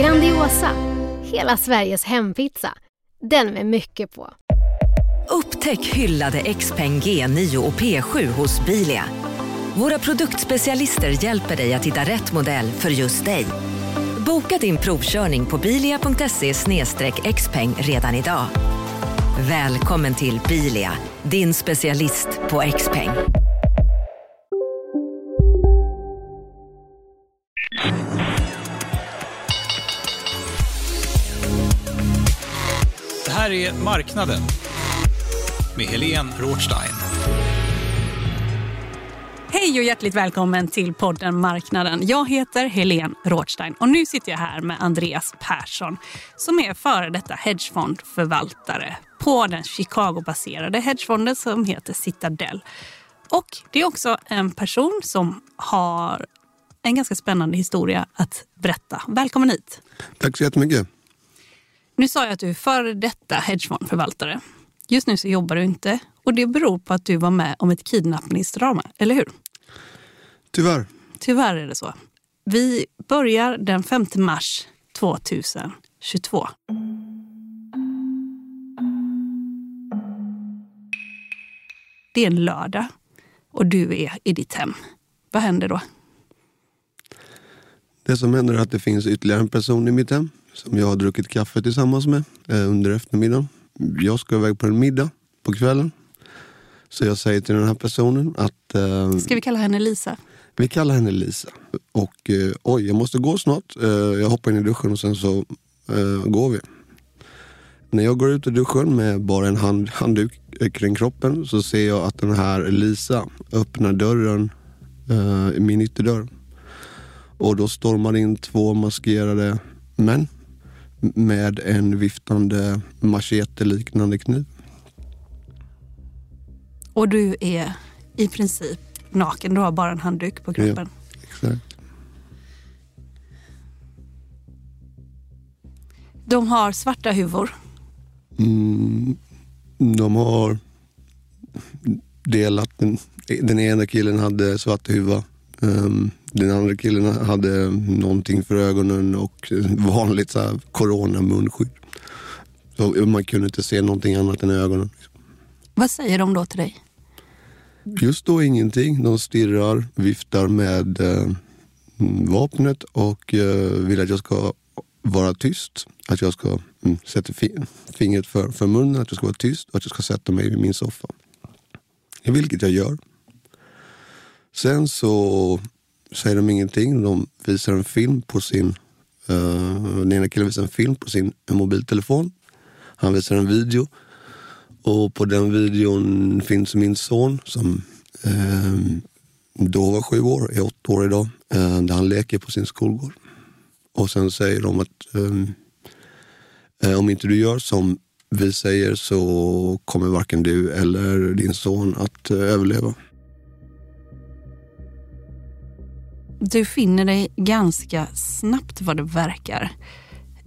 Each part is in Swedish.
Grandiosa, hela Sveriges hempizza. Den med mycket på. Upptäck hyllade XPeng G9 och P7 hos Bilia. Våra produktspecialister hjälper dig att hitta rätt modell för just dig. Boka din provkörning på bilia.se xpeng redan idag. Välkommen till Bilia, din specialist på XPeng. Här är Marknaden med Helene Rothstein. Hej och hjärtligt välkommen till podden Marknaden. Jag heter Helene Rothstein och nu sitter jag här med Andreas Persson som är före detta hedgefondförvaltare på den Chicago-baserade hedgefonden som heter Citadel. Och det är också en person som har en ganska spännande historia att berätta. Välkommen hit! Tack så jättemycket. Nu sa jag att du är före detta hedgefondförvaltare. Just nu så jobbar du inte och det beror på att du var med om ett kidnappningsdrama, eller hur? Tyvärr. Tyvärr är det så. Vi börjar den 5 mars 2022. Det är en lördag och du är i ditt hem. Vad händer då? Det som händer är att det finns ytterligare en person i mitt hem som jag har druckit kaffe tillsammans med eh, under eftermiddagen. Jag ska iväg på en middag på kvällen. Så jag säger till den här personen att eh, Ska vi kalla henne Lisa? vi kallar henne Lisa. Och eh, oj, jag måste gå snart. Eh, jag hoppar in i duschen och sen så eh, går vi. När jag går ut ur duschen med bara en hand, handduk eh, kring kroppen så ser jag att den här Lisa öppnar dörren, eh, min ytterdörr. Och då stormar in två maskerade män med en viftande machete-liknande kniv. Och du är i princip naken. Du har bara en handduk på kroppen. Exakt. De har svarta huvor. Mm, de har delat. Den, den ena killen hade svart huva. Um, den andra killen hade någonting för ögonen och vanligt så här corona-munskydd. Så man kunde inte se någonting annat än ögonen. Vad säger de då till dig? Just då ingenting. De stirrar, viftar med eh, vapnet och eh, vill att jag ska vara tyst. Att jag ska mm, sätta fi fingret för, för munnen, att jag ska vara tyst och att jag ska sätta mig vid min soffa. Vilket jag gör. Sen så säger de ingenting. De visar en film på sin... Uh, den ena killen visar en film på sin mobiltelefon. Han visar en video. Och på den videon finns min son som uh, då var sju år, är åtta år idag. uh, där han leker på sin skolgård. Och sen säger de att um, om inte du gör som vi säger så kommer varken du eller din son att överleva. Du finner dig ganska snabbt vad det verkar.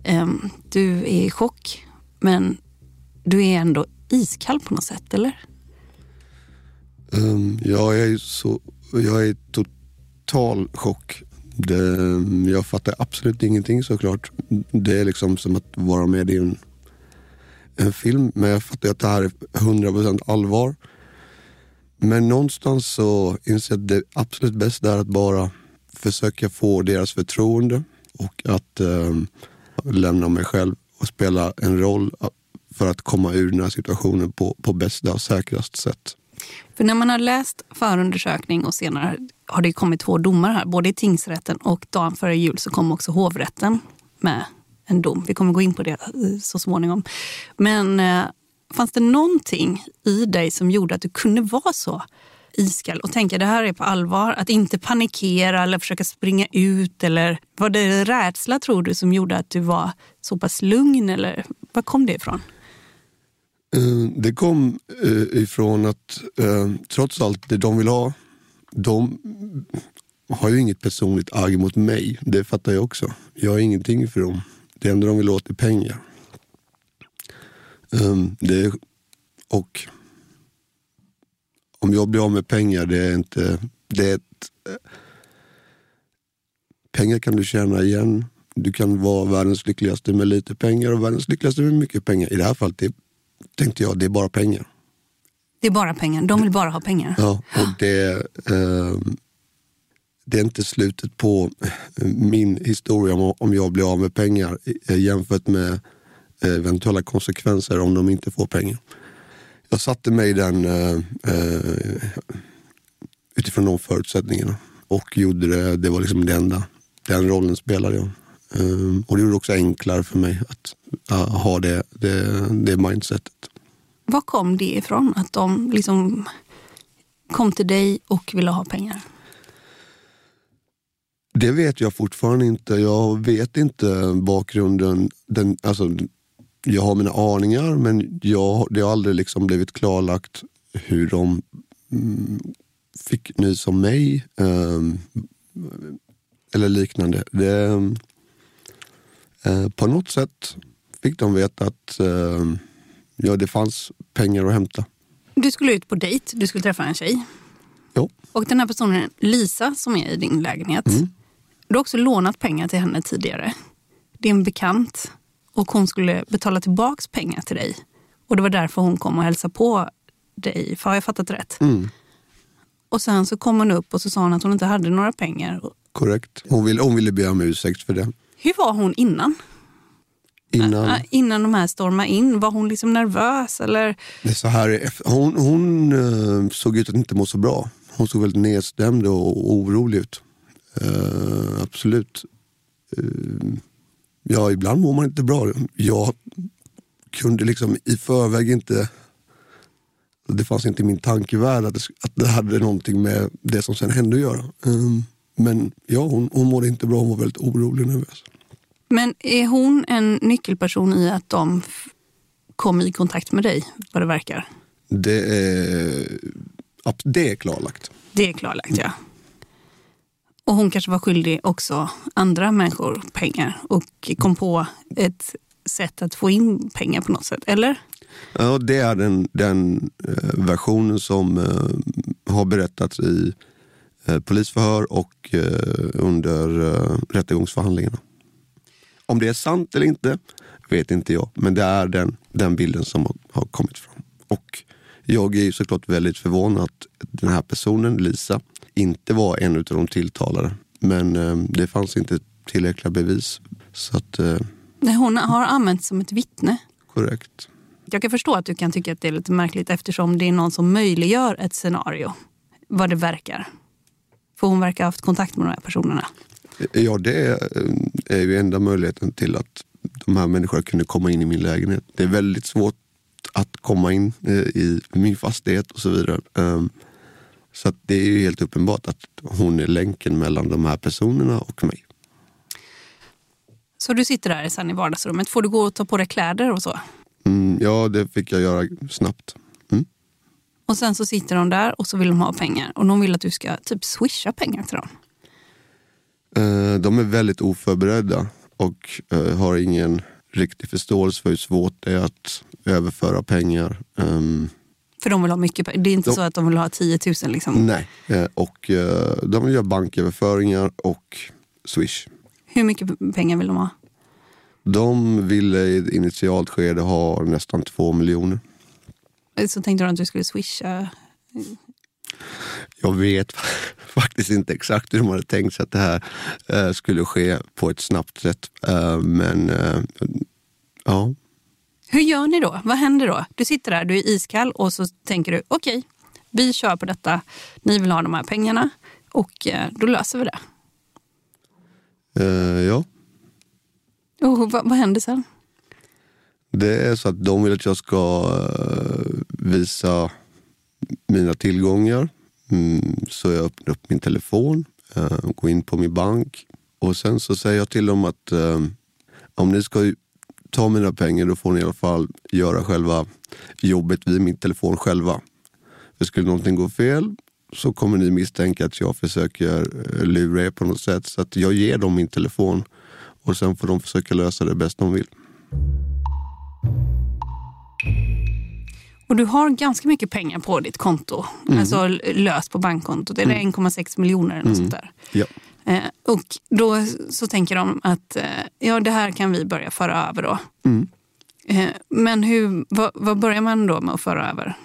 Ehm, du är i chock, men du är ändå iskall på något sätt, eller? Ehm, jag är så, jag är i total chock. Det, jag fattar absolut ingenting såklart. Det är liksom som att vara med i en, en film. Men jag fattar att det här är 100% allvar. Men någonstans så inser jag att det absolut bästa är att bara försöka få deras förtroende och att eh, lämna mig själv och spela en roll för att komma ur den här situationen på, på bästa och säkrast sätt. För när man har läst förundersökning och senare har det kommit två domar här, både i tingsrätten och dagen före jul så kom också hovrätten med en dom. Vi kommer gå in på det eh, så småningom. Men eh, fanns det någonting i dig som gjorde att du kunde vara så iskall och tänka det här är på allvar. Att inte panikera eller försöka springa ut. Eller Var det rädsla tror du som gjorde att du var så pass lugn? Eller var kom det ifrån? Eh, det kom eh, ifrån att eh, trots allt det de vill ha, de har ju inget personligt agg mot mig. Det fattar jag också. Jag har ingenting för dem. Det enda de vill åt är pengar. Ehm, det, och om jag blir av med pengar, det är inte... Det är ett, eh, pengar kan du tjäna igen. Du kan vara världens lyckligaste med lite pengar och världens lyckligaste med mycket pengar. I det här fallet det, tänkte jag, det är bara pengar. Det är bara pengar. De vill bara ha pengar. Ja, och det, ehm, det är inte slutet på min historia om, om jag blir av med pengar eh, jämfört med eventuella konsekvenser om de inte får pengar. Jag satte mig i den eh, eh, utifrån de förutsättningarna och gjorde det. Det var liksom det enda. Den rollen spelade jag. Ehm, och det gjorde det också enklare för mig att ha det, det, det mindsetet. Var kom det ifrån? Att de liksom kom till dig och ville ha pengar? Det vet jag fortfarande inte. Jag vet inte bakgrunden. Den, alltså, jag har mina aningar men jag, det har aldrig liksom blivit klarlagt hur de mm, fick nys om mig. ehm, eller liknande. Det, eh, på något sätt fick de veta att eh, ja, det fanns pengar att hämta. Du skulle ut på dejt, du skulle träffa en tjej. Ja. Och den här personen, Lisa, som är i din lägenhet. Du har också lånat pengar till henne tidigare. Det är en bekant och hon skulle betala tillbaks pengar till dig. Och det var därför hon kom och hälsade på dig. För har jag fattat rätt? Och sen så kom hon upp och så sa hon att hon inte hade några pengar. Korrekt. Hon ville, hon ville be om ursäkt för det. Hur var hon innan? Innan, Äh, Innan de här stormade in? Var hon liksom nervös? Eller? det är så här, hon hon eh, såg ut att inte må så bra. Hon såg väldigt nedstämd och orolig ut. Eh, absolut. Eh, ja, ibland mår man inte bra. Jag kunde liksom i förväg inte... Det fanns inte i min tankevärld att det, att det hade någonting med det som sen hände att göra. Eh, men ja, hon, hon mådde inte bra. Hon var väldigt orolig och nervös. Men är hon en nyckelperson i att de kom i kontakt med dig, vad det verkar? Det är, det är klarlagt. Det är klarlagt, ja. Och hon kanske var skyldig också andra människor pengar och kom på ett sätt att få in pengar på något sätt, eller? Ja, det är den, den eh, versionen som eh, har berättats i eh, polisförhör och under rättegångsförhandlingarna. Om det är sant eller inte vet inte jag, men det är den, den bilden som har, har kommit fram. Och jag är såklart väldigt förvånad att den här personen, Lisa, inte var en av de tilltalade. Men eh, det fanns inte tillräckliga bevis. Så att, eh, Nej, Hon har använts som ett vittne. korrekt. Jag kan förstå att du kan tycka att det är lite märkligt eftersom det är någon som möjliggör ett scenario, vad det verkar. För hon verkar ha haft kontakt med de här personerna. Ja, det är, är ju enda möjligheten till att de här människorna kunde komma in i min lägenhet. Det är väldigt svårt att komma in eh, i min fastighet och så vidare. Så det är ju helt uppenbart att hon är länken mellan de här personerna och mig. Så du sitter där sen i vardagsrummet. Får du gå och ta på dig kläder och så? Mm, ja, det fick jag göra snabbt. Mm. Och sen så sitter de där och så vill de ha pengar. Och de vill att du ska typ swisha pengar till dem. Eh, De är väldigt oförberedda och eh, har ingen riktig förståelse för hur svårt det är att överföra pengar. Ehm, För de vill ha mycket pengar. Det är inte De- så att de vill ha 10 000 liksom. Nej, eh, och eh, de vill göra banköverföringar och Swish. Hur mycket pengar vill de ha? De ville i ett initialt skede ha nästan två miljoner. Så tänkte de att du skulle swisha. Jag vet faktiskt inte exakt hur de hade tänkt sig att det här eh, skulle ske på ett snabbt sätt. Eh, men eh, ja, Hur gör ni då? Vad händer då? Du sitter där, du är iskall och så tänker du okej, vi kör på detta. Ni vill ha de här pengarna och eh, då löser vi det. eh, ja. Och vad, vad händer sen? Det är så att de vill att jag ska eh, visa mina tillgångar, Mm, så jag öppnar upp min telefon, går in på min bank och sen så säger jag till dem att om ni ska ta mina pengar då får ni i alla fall göra själva jobbet vid min telefon själva. För skulle någonting gå fel så kommer ni misstänka att jag försöker eh, lura er på något sätt. Så att jag ger dem min telefon och sen får de försöka lösa det bäst de vill. Och du har ganska mycket pengar på ditt konto, Mm. alltså löst på bankkontot. Är det 1,6 miljoner eller något sånt där? Ja. Eh, och då så tänker de att eh, ja, det här kan vi börja föra över då. Mm. Eh, men hur, vad, vad börjar man då med att föra över?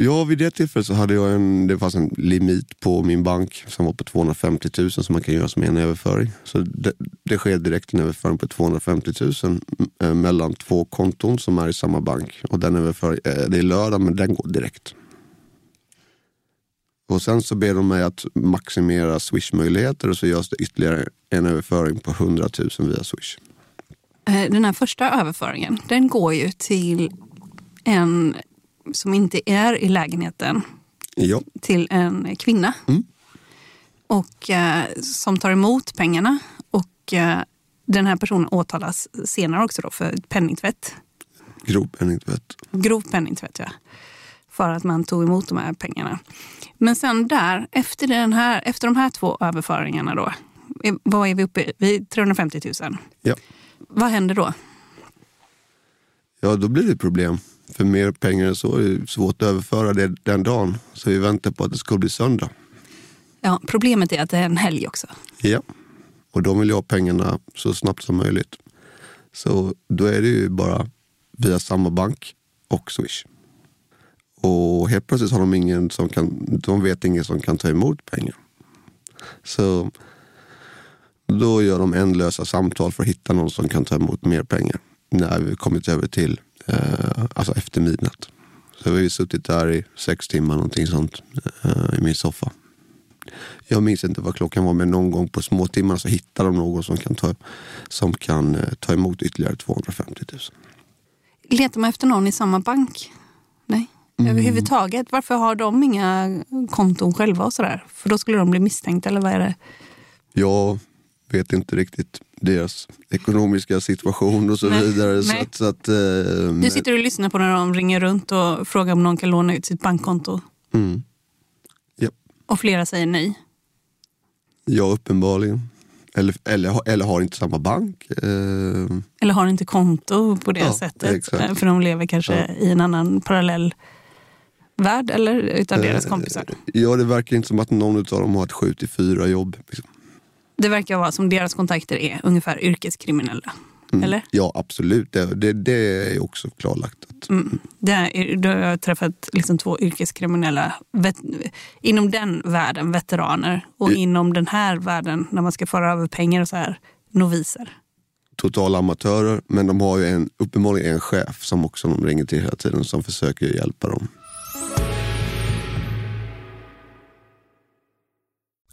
Ja, vid det tillfället så hade jag en, det fanns en limit på min bank som var på 250 000 som man kan göra som en överföring. Så det, det sker direkt en överföring på 250 000 eh, mellan två konton som är i samma bank. Och den överföring, eh, det är lördag men den går direkt. Och sen så ber de mig att maximera Swish-möjligheter och så görs det ytterligare en överföring på 100 000 via Swish. Eh, Den här första överföringen, den går ju till en som inte är i lägenheten, Ja, till en kvinna. Mm. Och eh, som tar emot pengarna. Och eh, den här personen åtalas senare också då för penningtvätt. grov penningtvätt. Grov penningtvätt, ja. För att man tog emot de här pengarna. Men sen där, efter, den här, efter de här två överföringarna då. Vad är vi uppe i? Vi är 350 000. Ja. Vad händer då? Ja, då blir det problem. För mer pengar än så är det svårt att överföra det den dagen. Så vi väntar på att det ska bli söndag. Ja, problemet är att det är en helg också. Ja. Och de vill ju ha pengarna så snabbt som möjligt. Så då är det ju bara via samma bank och Swish. Och helt plötsligt har de ingen som kan, de vet ingen som kan ta emot pengar. Så då gör de ändlösa samtal för att hitta någon som kan ta emot mer pengar. När vi kommit över till eh, alltså efter midnatt. Så vi har ju suttit där i sex timmar någonting sånt eh, i min soffa. Jag minns inte vad klockan var men någon gång på småtimmarna så hittar de någon som kan ta, som kan, eh, ta emot ytterligare 250 000. Letar man efter någon i samma bank? Nej, överhuvudtaget. Varför har de inga konton själva och sådär? För då skulle de bli misstänkta eller vad är det? Jag vet inte riktigt deras ekonomiska situation och så Nej, vidare. Så nej. att, så att, eh, Du sitter och lyssnar på när de ringer runt och frågar om någon kan låna ut sitt bankkonto. mm, Och flera säger nej. ja, uppenbarligen. Eller, eller, eller har inte samma bank. Eh, Eller har inte konto på det Ja, sättet. exakt. Eh, För de lever kanske Ja. i en annan parallell värld eller utav deras eh, kompisar. Ja, det verkar inte som att någon av dem har ett 7 till 4 jobb. Liksom. Det verkar vara som deras kontakter är ungefär yrkeskriminella. Mm. Eller? Ja, absolut. Det, det, det är också klarlagt. Att, Mm. Är, då har jag träffat liksom två yrkeskriminella vet, inom den världen, veteraner. Och I- inom den här världen, när man ska föra över pengar och så här, noviser. totala amatörer, men de har ju en, uppenbarligen en chef som också de ringer till hela tiden som försöker hjälpa dem.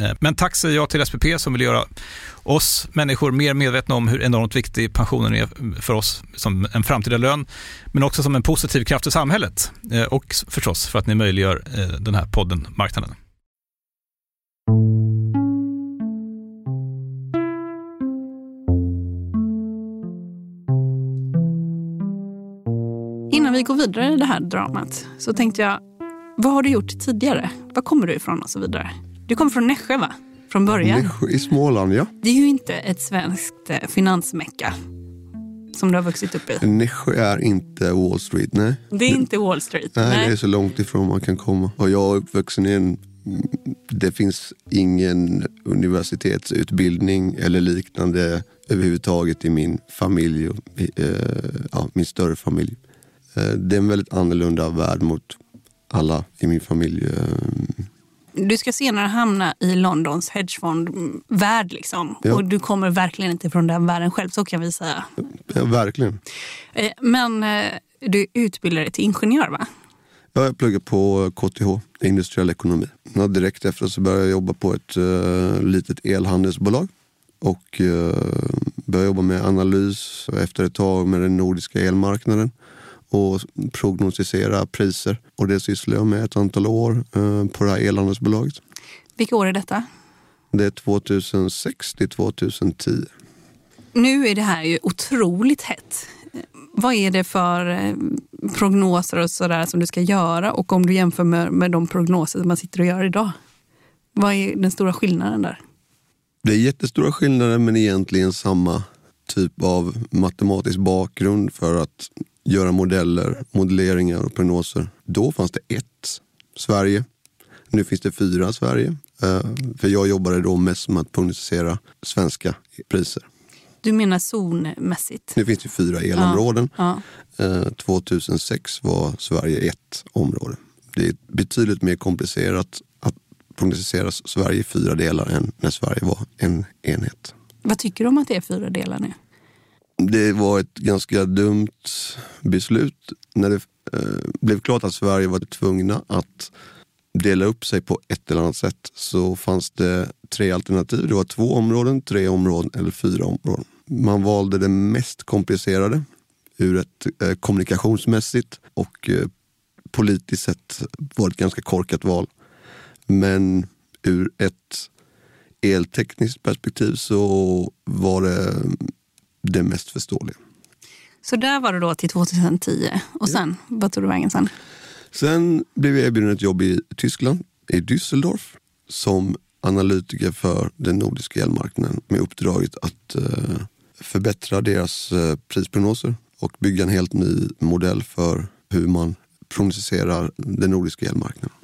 Eh, men tack säger jag till SPP som vill göra oss människor mer medvetna om hur enormt viktig pensionen är för oss som en framtida lön, men också som en positiv kraft i samhället. Eh, och förstås för att ni möjliggör eh, den här podden Marknaden. Innan vi går vidare i det här dramat så tänkte jag, vad har du gjort tidigare? Var kommer du ifrån och så vidare? Du kommer från Nässjö va? Från början? Nässjö i Småland ja. Det är ju inte ett svenskt eh, finansmecka som du har vuxit upp i. Nässjö är inte Wall Street, nej. Det är inte Wall Street? Nej, nej. det är så långt ifrån man kan komma. Och jag är uppvuxen i en det finns ingen universitetsutbildning eller liknande överhuvudtaget i min familj, eh, ja, min större familj. Eh, det är en väldigt annorlunda värld mot alla i min familj. Eh. Du ska senare hamna i Londons hedgefondvärld. Liksom. Ja. Och du kommer verkligen inte från den världen själv, så kan vi säga. Ja, verkligen. Eh, men du utbildar dig till ingenjör, va? Ja, jag pluggar på KTH, industriell ekonomi. Direkt efter så började jag jobba på ett uh, litet elhandelsbolag och uh, började jobba med analys efter ett tag med den nordiska elmarknaden och prognostisera priser. Och det sysslar jag med ett antal år eh, på det här elhandelsbolaget. Vilka år är detta? Det är 2006 till 2010. Nu är det här ju otroligt hett. Vad är det för eh, prognoser och sådär som du ska göra och om du jämför med, med de prognoser som man sitter och gör idag? Vad är den stora skillnaden där? Det är jättestora skillnader men egentligen samma typ av matematisk bakgrund för att göra modeller, modelleringar och prognoser. Då fanns det ett Sverige. Nu finns det fyra Sverige. Eh, för jag jobbade då mest med att prognostisera svenska priser. Du menar zonmässigt? Nu finns det fyra elområden. Ja, ja. 2006 eh, var Sverige ett område. Det är betydligt mer komplicerat att prognostisera Sverige i fyra delar än när Sverige var en enhet. Vad tycker du om att det är fyra delar nu? Det var ett ganska dumt beslut när det eh, blev klart att Sverige var tvungna att dela upp sig på ett eller annat sätt så fanns det tre alternativ. Det var två områden, tre områden eller fyra områden. Man valde det mest komplicerade ur ett eh, kommunikationsmässigt och eh, politiskt sett var det ett ganska korkat val. Men ur ett eltekniskt perspektiv så var det det mest förståeliga. Så där var det då till 2010. Och sen, ja. vad tog du vägen sen? Sen blev jag erbjuden ett jobb i Tyskland, i Düsseldorf, som analytiker för den nordiska elmarknaden med uppdraget att uh, förbättra deras uh, prisprognoser och bygga en helt ny modell för hur man prognostiserar den nordiska elmarknaden.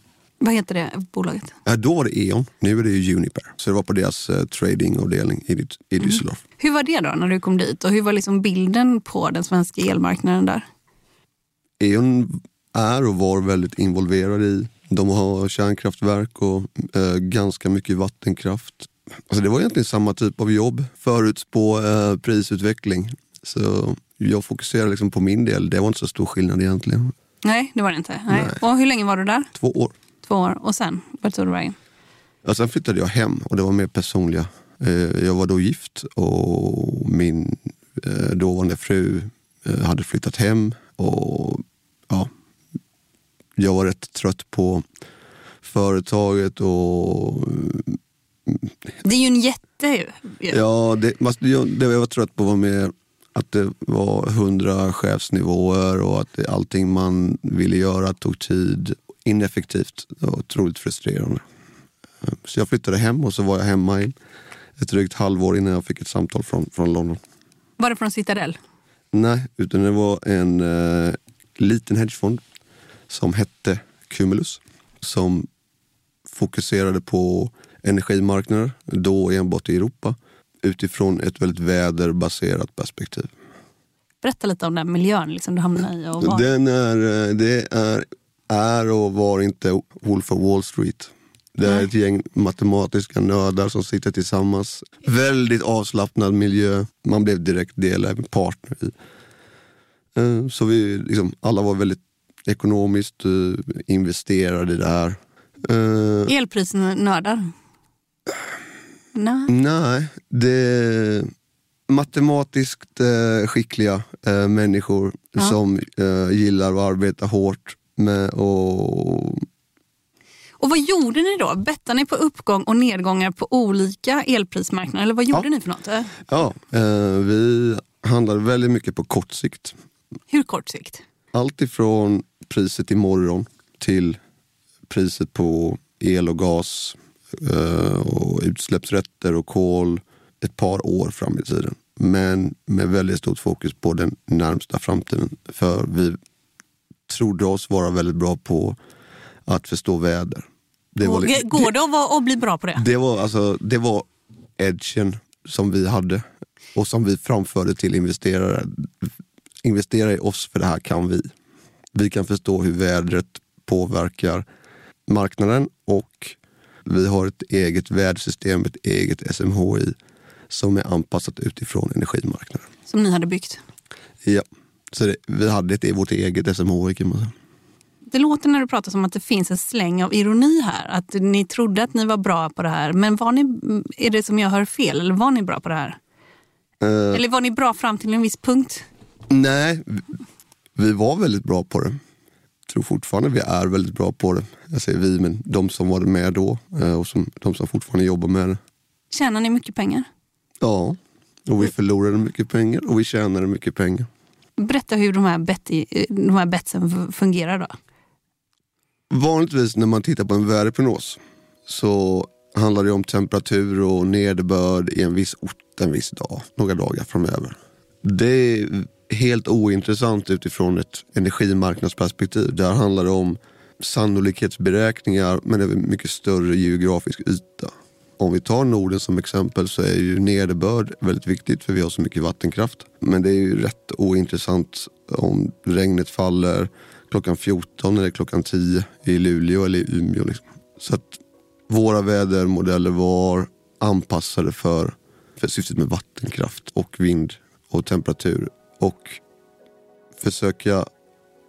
Vad heter det bolaget? Ja, då var det E.ON, nu är det Uniper. Så det var på deras uh, tradingavdelning i, i Düsseldorf. Mm. Hur var det då när du kom dit och hur var liksom bilden på den svenska elmarknaden där? E.ON är och var väldigt involverad i. De har kärnkraftverk och uh, ganska mycket vattenkraft. Alltså det var egentligen samma typ av jobb. Förutspå uh, prisutveckling. Så jag fokuserade liksom på min del. Det var inte så stor skillnad egentligen. Nej, det var det inte. Nej. Nej. Och hur länge var du där? Två år. Två år. Och sen? Vart tog du vägen? Ja, sen flyttade jag hem och det var mer personliga. Eh, jag var då gift och min eh, dåvarande fru eh, hade flyttat hem. Och ja, Jag var rätt trött på företaget och... Det är ju en jätte ju. Ja, det, det jag var trött på var mer att det var hundra chefsnivåer och att allting man ville göra tog tid ineffektivt och otroligt frustrerande. Så jag flyttade hem och så var jag hemma i ett drygt halvår innan jag fick ett samtal från, från London. Var det från Citadel? Nej, utan det var en eh, liten hedgefond som hette Cumulus. Som fokuserade på energimarknader, då enbart i Europa, utifrån ett väldigt väderbaserat perspektiv. Berätta lite om den miljön liksom, du hamnade i. Och var. Den är, eh, det är, är och var inte Wolf of Wall Street. Det är ett gäng matematiska nördar som sitter tillsammans. Väldigt avslappnad miljö. Man blev direkt delägare, partner i. Eh, Så vi liksom, alla var väldigt ekonomiskt eh, investerade i det här. Eh, Elprisnördar? Nej. Nej, det är matematiskt skickliga människor Ja. som gillar att arbeta hårt med och Och vad gjorde ni då? Bettade ni på uppgång och nedgångar på olika elprismarknader? Eller vad gjorde Ja. ni för något? Ja, eh, vi handlade väldigt mycket på kort sikt. Hur kort sikt? Allt ifrån priset imorgon till priset på el och gas eh, och utsläppsrätter och kol ett par år fram i tiden. Men med väldigt stort fokus på den närmsta framtiden. För vi trodde oss vara väldigt bra på att förstå väder. Det Går, li- går det att, vara, att bli bra på det? det var, alltså, det var edgen som vi hade och som vi framförde till investerare. Investera i oss för det här kan vi. Vi kan förstå hur vädret påverkar marknaden och vi har ett eget vädersystem, ett eget SMHI som är anpassat utifrån energimarknaden. Som ni hade byggt? Ja. Så det, vi hade ett, vårt eget SMHI kan man säga. Det låter när du pratar som att det finns en släng av ironi här. Att ni trodde att ni var bra på det här. Men var ni, är det som jag hör fel? Eller var ni bra på det här? Eh, Eller var ni bra fram till en viss punkt? Nej, vi- vi var väldigt bra på det. Jag tror fortfarande vi är väldigt bra på det. Jag säger vi, men de som var med då eh, och som, de som fortfarande jobbar med det. Tjänar ni mycket pengar? Ja, och vi förlorade mycket pengar och vi tjänade mycket pengar. Berätta hur de här, bet, eh, de här betsen fungerar då. Vanligtvis när man tittar på en väderprognos så handlar det om temperatur och nederbörd i en viss ort en viss dag, några dagar framöver. Det är helt ointressant utifrån ett energimarknadsperspektiv. Där handlar det om sannolikhetsberäkningar men över mycket större geografisk yta. Om vi tar Norden som exempel så är ju nederbörd väldigt viktigt för vi har så mycket vattenkraft. Men det är ju rätt ointressant om regnet faller klockan 14 eller klockan 10 i Luleå eller i Umeå. Liksom. Så att våra vädermodeller var anpassade för, för syftet med vattenkraft och vind och temperatur. Och försöka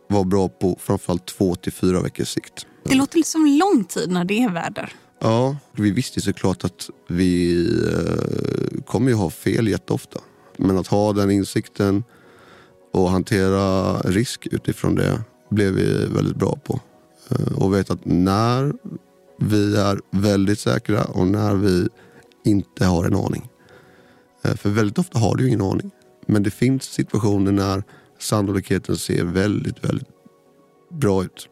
vara bra på framförallt två till fyra veckors sikt. Det låter lite som lång tid när det är väder. Ja, vi visste såklart att vi eh, kommer ju ha fel jätteofta. Men att ha den insikten och hantera risk utifrån det blev vi väldigt bra på. Eh, och vet att när vi är väldigt säkra och när vi inte har en aning. Eh, för väldigt ofta har du ingen aning. Men det finns situationer när sannolikheten ser väldigt, väldigt bra ut.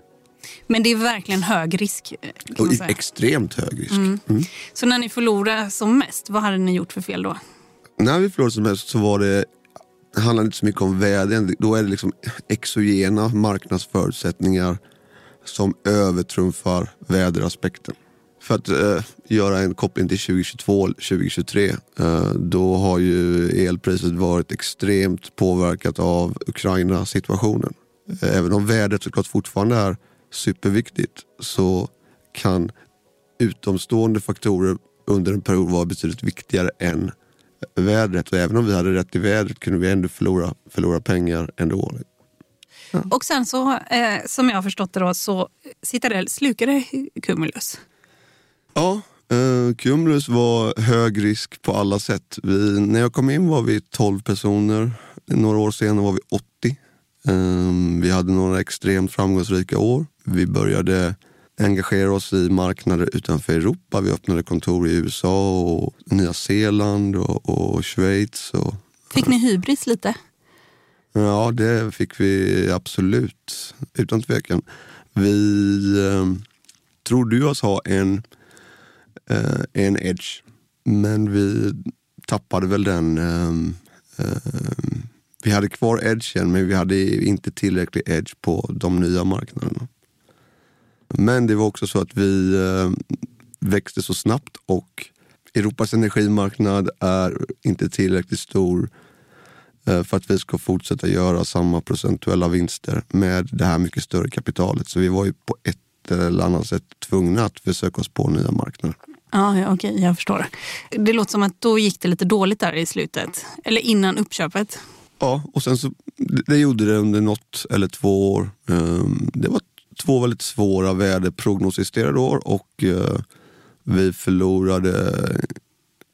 Men det är verkligen hög risk. eh, extremt hög risk. Mm. Mm. Så när ni förlorade som mest, vad hade ni gjort för fel då? När vi förlorade som mest så var det, det handlade inte så mycket om vädren. Då är det liksom exogena marknadsförutsättningar som övertrumfar väderaspekten. För att eh, göra en koppling till 2022, 2023, eh, då har ju elpriset varit extremt påverkat av Ukraina-situationen. Eh, Även om vädret såklart fortfarande är superviktigt så kan utomstående faktorer under en period vara betydligt viktigare än vädret. Och även om vi hade rätt i vädret kunde vi ändå förlora, förlora pengar ändå. Och sen så, eh, som jag har förstått det då, så Citadel slukade Cumulus. Ja, eh, Cumulus var hög risk på alla sätt. Vi, när jag kom in var vi 12 personer. Några år senare var vi 80. Eh, vi hade några extremt framgångsrika år. Vi började engagera oss i marknader utanför Europa. Vi öppnade kontor i USA och Nya Zeeland och, och Schweiz. Och, Fick ni hybris lite? Ja, det fick vi absolut. Utan tvekan. Vi eh, trodde ju oss ha en, eh, en edge. Men vi tappade väl den. ehm, vi hade kvar edgen men vi hade inte tillräcklig edge på de nya marknaderna. Men det var också så att vi, eh, växte så snabbt och Europas energimarknad är inte tillräckligt stor eh, för att vi ska fortsätta göra samma procentuella vinster med det här mycket större kapitalet. Så vi var ju på ett eller annat sätt tvungna att försöka oss på nya marknader. Ja, ja okej, jag förstår. Det låter som att då gick det lite dåligt där i slutet. Eller innan uppköpet. Ja, och sen så, det gjorde det under något eller två år. Ehm, Det var två väldigt svåra väderprognostiserade år och eh, vi förlorade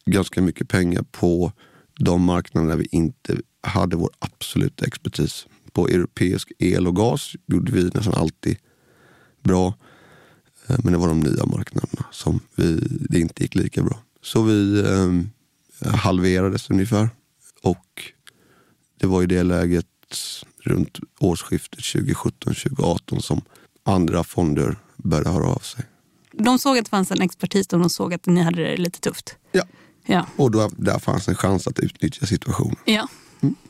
ganska mycket pengar på de marknader där vi inte hade vår absoluta expertis. På europeisk el och gas gjorde vi nästan alltid bra. Eh, men det var de nya marknaderna som vi, det inte gick lika bra. Så vi eh, halverades ungefär. Och det var i det läget runt årsskiftet 2017-2018 som andra fonder började höra av sig. De såg att det fanns en expertis och de såg att ni hade det lite tufft. Ja. Ja, Och då, där fanns en chans att utnyttja situationen. ja.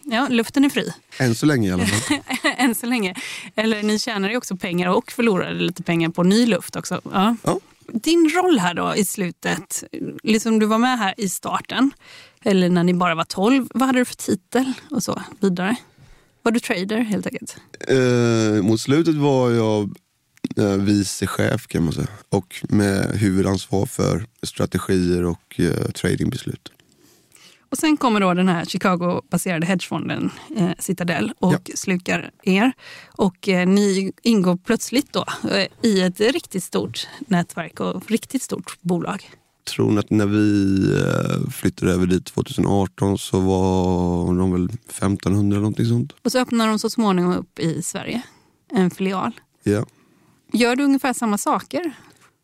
ja luften är fri. Än så länge i alla fall. Än så länge. Eller ni tjänar ju också pengar och förlorade lite pengar på ny luft också. Ja. Ja. Din roll här då i slutet, liksom du var med här i starten, eller när ni bara var 12. Vad hade du för titel och så vidare? Var du trader helt enkelt? Eh, mot slutet var jag vice chef kan man säga. Och med huvudansvar för strategier och eh, tradingbeslut. Och sen kommer då den här Chicago-baserade hedgefonden eh, Citadel och slukar er. Och eh, ni ingår plötsligt då eh, i ett riktigt stort nätverk och riktigt stort bolag. tror att när vi eh, flyttade över dit 2018 så var de väl 1500 eller någonting sånt. Och så öppnar de så småningom upp i Sverige, en filial. Ja, Gör du ungefär samma saker?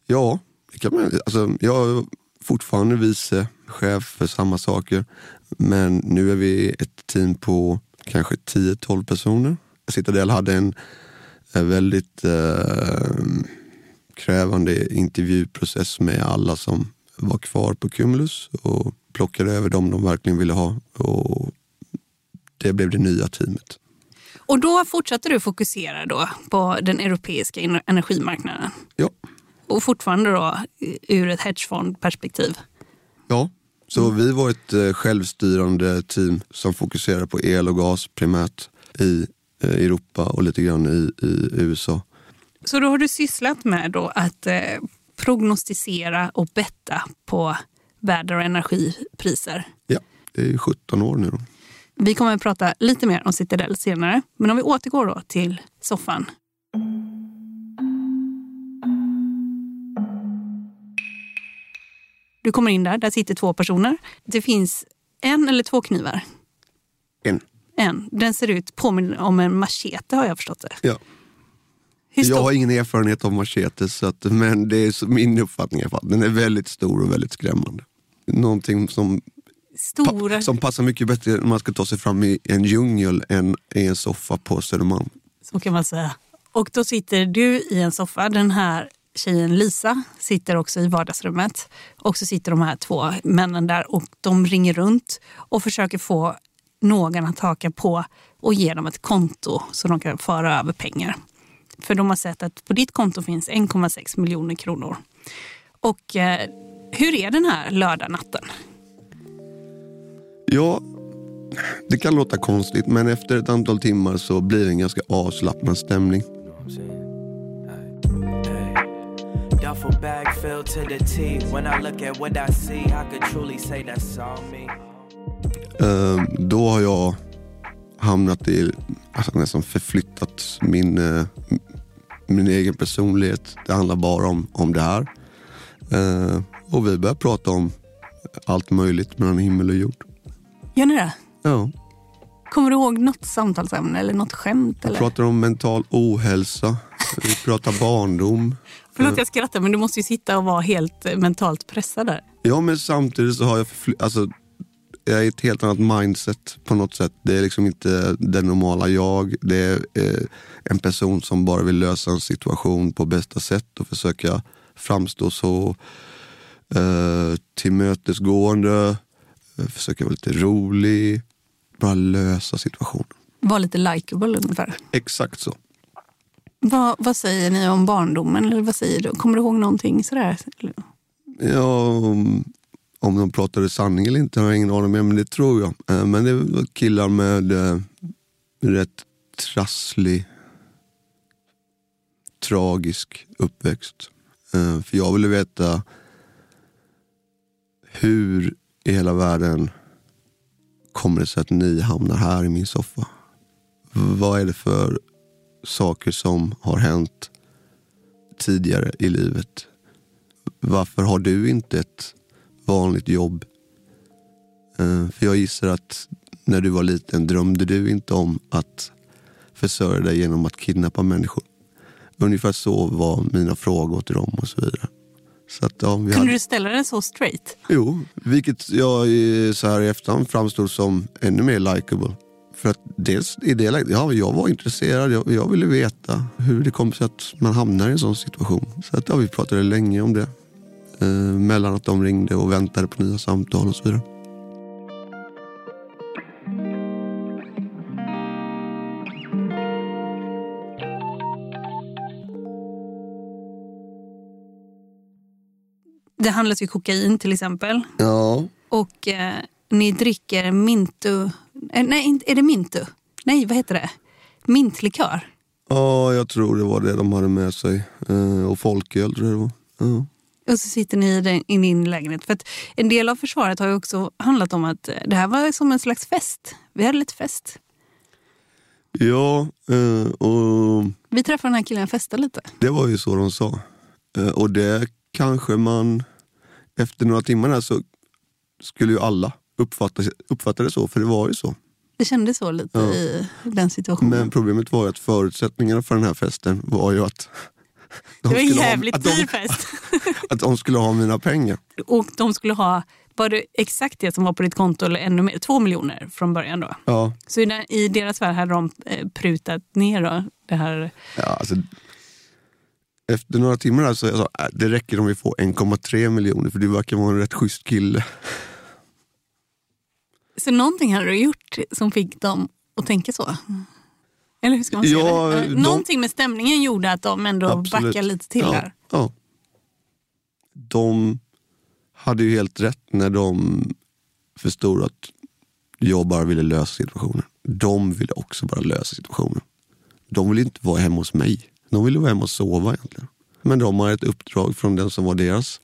ja det kan man, alltså, jag är fortfarande vice chef för samma saker. Men nu är vi ett team på kanske 10-12 personer. Citadel hade en, eh, väldigt eh, krävande intervjuprocess med alla som var kvar på Cumulus och plockade över dem de verkligen ville ha. Och det blev det nya teamet. Och då fortsatte du fokusera då på den europeiska en- energimarknaden. Ja. Och fortfarande då ur ett hedgefondperspektiv. Ja, så vi var ett eh, självstyrande team som fokuserar på el och gas primärt i eh, Europa och lite grann i, i USA. Så då har du sysslat med då att eh, prognostisera och betta på väder och energipriser. Ja, det är ju 17 år nu. Då. Vi kommer att prata lite mer om Citadel senare. Men om vi återgår då till soffan. Du kommer in där, där sitter två personer. Det finns en eller två knivar. En. En. Den ser ut, påminner om en machete har jag förstått det. Ja. Jag har ingen erfarenhet av machete, så att, men det är så min uppfattning i alla fall. Den är väldigt stor och väldigt skrämmande. Någonting som, Stora. pa, som passar mycket bättre när man ska ta sig fram i en djungel än i en soffa på Södermalm. Så kan man säga. Och då sitter du i en soffa. Den här tjejen Lisa sitter också i vardagsrummet. Och så sitter de här två männen där och de ringer runt och försöker få någon att haka på och ge dem ett konto så de kan föra över pengar. För de har sett att på ditt konto finns 1,6 miljoner kronor. Och eh, hur är den här lördagnatten? Ja, det kan låta konstigt men efter ett antal timmar så blir det en ganska avslappnad stämning. Duffel bag filled to the T. When I look at what I see, I could truly say that's all me. Eh, då har jag hamnat i, alltså nästan förflyttat min, eh, min egen personlighet. Det handlar bara om, om det här. Eh, och vi börjar prata om allt möjligt mellan himmel och jord. Gör ni det? Ja, Kommer du ihåg något samtalsämne eller något skämt? vi Eller? pratar om mental ohälsa, vi pratar barndom. Förlåt jag skrattar men du måste ju sitta och vara helt eh, mentalt pressad där. Ja men samtidigt så har jag alltså, jag är ett helt annat mindset på något sätt. Det är liksom inte den normala jag. Det är eh, en person som bara vill lösa en situation på bästa sätt och försöka framstå så eh, tillmötesgående, försöka vara lite rolig, bara lösa situationen. Var lite likeable ungefär. Exakt så. Vad, vad säger ni om barndomen? Eller vad säger du? Kommer du ihåg någonting sådär? Ja, om, om de pratade sanning eller inte har jag ingen aning om, men det tror jag. Eh, Men det var killar med eh, rätt trasslig, tragisk uppväxt. Eh, För jag ville veta hur i hela världen kommer det sig att ni hamnar här i min soffa? Vad är det för saker som har hänt tidigare i livet? Varför har du inte ett vanligt jobb? Eh, för jag gissar att när du var liten drömde du inte om att försörja dig genom att kidnappa människor. Ungefär så var mina frågor till dem och så vidare. Så att, ja, Kunde hade... du ställa det så straight? Jo, vilket jag så här i efterhand framstod som ännu mer likable. För att dels i det läget, ja, jag var intresserad, jag, jag ville veta hur det kom sig att man hamnar i en sån situation. Så att, ja, vi pratade länge om det. Eh, mellan att de ringde och väntade på nya samtal och så vidare. Det handlas ju kokain till exempel. Ja, Och eh, ni dricker mintu... Eh, nej, är det mintu? Nej, vad heter det? Mintlikör. ja, jag tror det var det de hade med sig. Eh, och folköl tror jag det var. Ja. Och så sitter ni i, den, i din lägenhet. För att en del av försvaret har ju också handlat om att eh, det här var som en slags fest. Vi hade lite fest. Ja, eh, och Vi träffade den här killen och festade lite. Det var ju så de sa. Eh, Och det kanske man, efter några timmar där så skulle ju alla uppfatta, uppfatta det så, för det var ju så. Det kändes så lite Ja. i den situationen. Men problemet var ju att förutsättningarna för den här festen var ju att de det var en jävligt dyr fest. att de skulle ha mina pengar. Och de skulle ha, var det exakt det som var på ditt konto eller ännu mer? Två miljoner från början då. Ja, Så i, i deras värld hade de eh, prutat ner då, det här. ja alltså, efter några timmar där så jag sa äh, det räcker om vi får 1,3 miljoner för du verkar vara en rätt schysst kille. Så någonting hade du gjort som fick dem att tänka så? Eller hur ska man säga Ja, det? Eh, de- Någonting med stämningen gjorde att de ändå Absolut. backade lite till ja, där. Ja. De hade ju helt rätt när de förstod att jag bara ville lösa situationen. De ville också bara lösa situationen. De ville inte vara hemma hos mig. De ville vara hemma och sova egentligen. Men de har ett uppdrag från den som var deras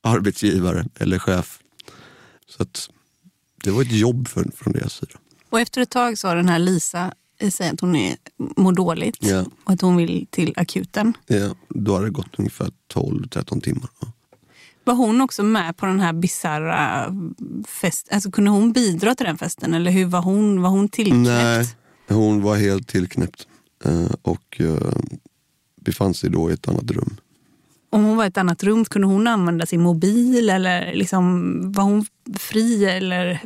arbetsgivare eller chef. Så att det var ett jobb för, från deras sida. Och efter ett tag sa den här Lisa eh, säger att hon är, mår dåligt Ja. och att hon vill till akuten. Ja, då hade det gått ungefär 12-13 timmar. Ja. Var hon också med på den här bisarra festen? Alltså, kunde hon bidra till den festen eller hur var hon, var hon tillknäppt? Nej, hon var helt tillknäppt eh, och eh, befann sig då i ett annat rum. Om hon var i ett annat rum, kunde hon använda sin mobil eller liksom, var hon fri? Eller,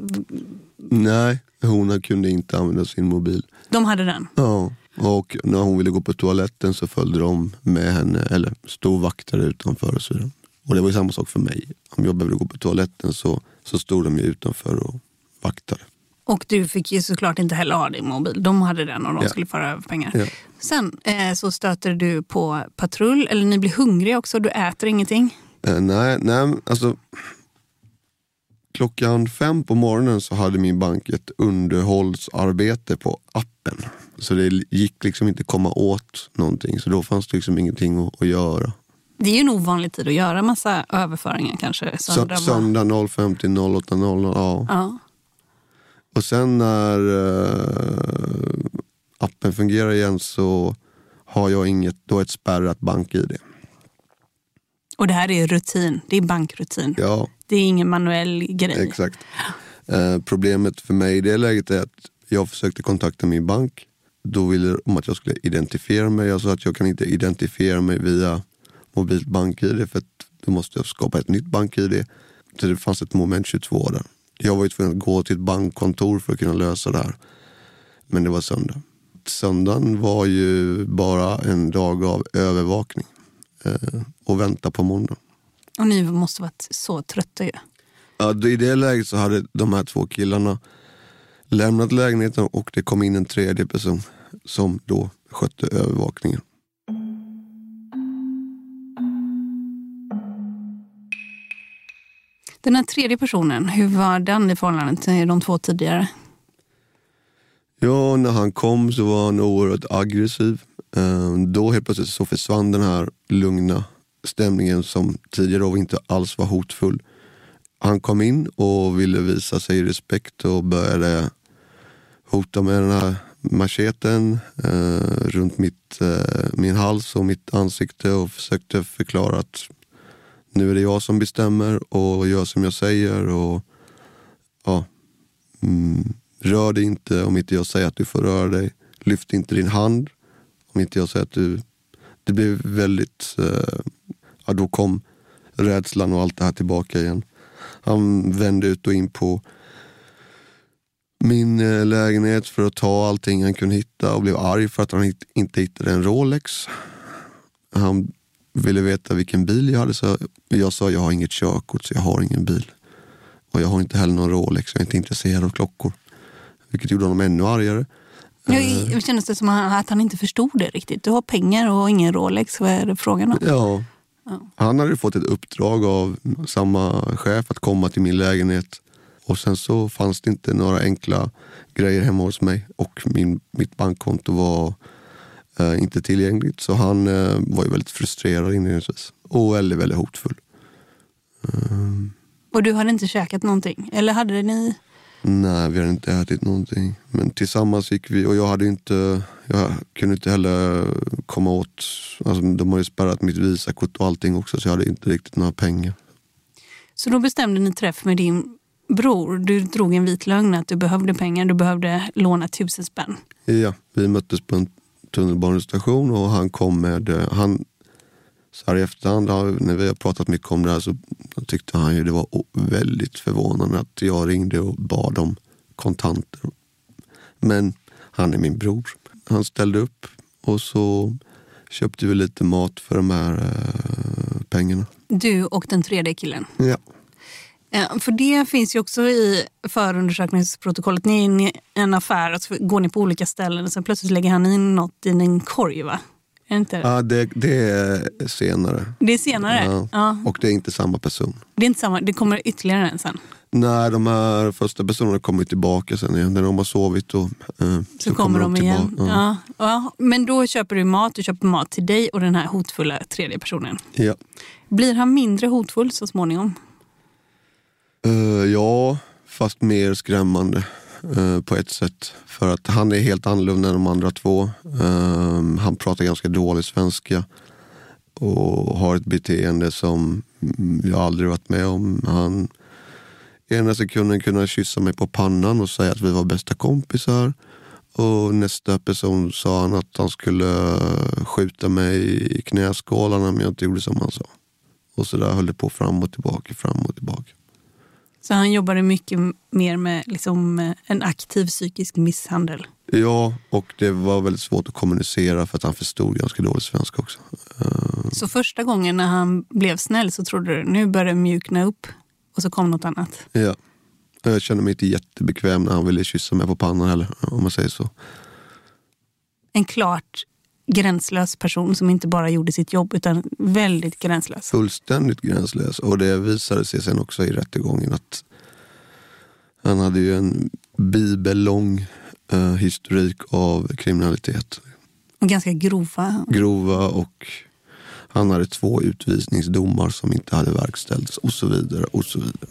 Nej, hon kunde inte använda sin mobil. de hade den. Ja, och när hon ville gå på toaletten så följde de med henne, eller stod vakter utanför och så. Och det var ju samma sak för mig. Om jag behövde gå på toaletten så, så stod de ju utanför och vaktade. Och du fick ju såklart inte heller ha din mobil. De hade den och de Ja. skulle föra över pengar. Ja. Sen eh, så stöter du på patrull, eller ni blir hungriga också, du äter ingenting. Eh, nej, nej, alltså. Klockan fem på morgonen så hade min bank ett underhållsarbete på appen. Så det gick liksom inte komma åt någonting. Så då fanns det liksom ingenting att, att göra. Det är ju en ovanlig tid att göra massa överföringar kanske. Söndag, söndag 05 till 08.00. Ja. Ja. Och sen när eh, appen fungerar igen så har jag inget, då ett spärrat bank-id. Och det här är rutin, det är bankrutin. Ja, Det är ingen manuell grej. exakt. Eh, problemet för mig i det läget är att jag försökte kontakta min bank. Då ville de att jag skulle identifiera mig. Jag sa att jag kan inte identifiera mig via mobilt bank-id för att då måste jag skapa ett nytt bank-id. Så det fanns ett moment 22 där. Jag var ju tvungen att gå till ett bankkontor för att kunna lösa det här. Men det var söndag. Söndagen var ju bara en dag av övervakning eh, och vänta på måndag. Och ni måste varit så trötta ju. Ja, I det läget så hade de här två killarna lämnat lägenheten och det kom in en tredje person som då skötte övervakningen. Den här tredje personen, hur var den i förhållande till de två tidigare? Ja, när han kom så var han oerhört aggressiv. Ehm, då helt plötsligt så försvann den här lugna stämningen som tidigare då inte alls var hotfull. Han kom in och ville visa sig respekt och började hota med den här macheten eh, runt mitt, eh, min hals och mitt ansikte och försökte förklara att nu är det jag som bestämmer och gör som jag säger. och ja, mm, Rör dig inte om inte jag säger att du får röra dig. Lyft inte din hand om inte jag säger att du... Det blev väldigt... Eh, ja, då kom rädslan och allt det här tillbaka igen. Han vände ut och in på min eh, lägenhet för att ta allting han kunde hitta och blev arg för att han inte hittade en Rolex. Han ville veta vilken bil jag hade. Så jag sa jag har inget körkort så jag har ingen bil. Och jag har inte heller någon Rolex, jag är inte intresserad av klockor. Vilket gjorde honom ännu argare. Nu Eh, kändes det som att han inte förstod det riktigt. Du har pengar och ingen Rolex. Vad är det frågan om? Ja. Han hade fått ett uppdrag av samma chef att komma till min lägenhet. Och sen så fanns det inte några enkla grejer hemma hos mig. Och min, mitt bankkonto var eh, inte tillgängligt. Så han eh, var ju väldigt frustrerad inledningsvis. Och väldigt, väldigt hotfull. Ehm, Och du hade inte käkat någonting? Eller hade ni? nej, vi hade inte ätit någonting. Men tillsammans gick vi och jag hade inte, jag kunde inte heller komma åt, alltså de har ju spärrat mitt visakort och allting också så jag hade inte riktigt några pengar. Så då bestämde ni träff med din bror. Du drog en vit lögn att du behövde pengar. Du behövde låna tusen spänn. Ja, vi möttes på en tunnelbanestation och han kom med, eh, han, så här i efterhand, när vi har pratat mycket om det här så tyckte han ju det var väldigt förvånande att jag ringde och bad om kontanter. Men han är min bror. Han ställde upp och så köpte vi lite mat för de här eh, pengarna. Du och den tredje killen. Ja. Eh, För det finns ju också i förundersökningsprotokollet. Ni är inne i en affär och så går ni på olika ställen och sen plötsligt lägger han in något i en korg va? Är det inte det? Ja, det, det är senare. Det är senare? Ja. Ja. Och det är inte samma person. Det är inte samma, det kommer ytterligare en sen. Nej, de här första personerna kommer tillbaka sen igen. När de har sovit och, eh, Så, kommer de igen. tillbaka. Ja. Ja. Ja. Men då köper du mat, du köper mat till dig och den här hotfulla tredje personen. Ja. Blir han mindre hotfull så småningom? Uh, ja, fast mer skrämmande uh, på ett sätt. För att han är helt annorlunda än de andra två. Uh, han pratar ganska dålig svenska och har ett beteende som jag aldrig varit med om. Han ena sekunden kunde kyssa mig på pannan och säga att vi var bästa kompisar. Och nästa person sa han att han skulle eh, skjuta mig i knäskålarna om jag inte gjorde som han sa. Och så där höll det på fram och tillbaka, fram och tillbaka. Så han jobbade mycket mer med liksom, eh, en aktiv psykisk misshandel. Ja, och det var väldigt svårt att kommunicera för att han förstod ganska dåligt svenska också. Eh, Så första gången när han blev snäll så trodde du nu börjar det mjukna upp och så kom något annat. ja. Jag kände mig inte jättebekväm när han ville kyssa mig på pannan heller, om man säger så. En klart gränslös person som inte bara gjorde sitt jobb utan väldigt gränslös. Fullständigt gränslös. Och det visade sig sen också i rättegången att han hade ju en bibellång eh, historik av kriminalitet. Och ganska grova. Grova och han hade två utvisningsdomar som inte hade verkställts och så vidare och så vidare.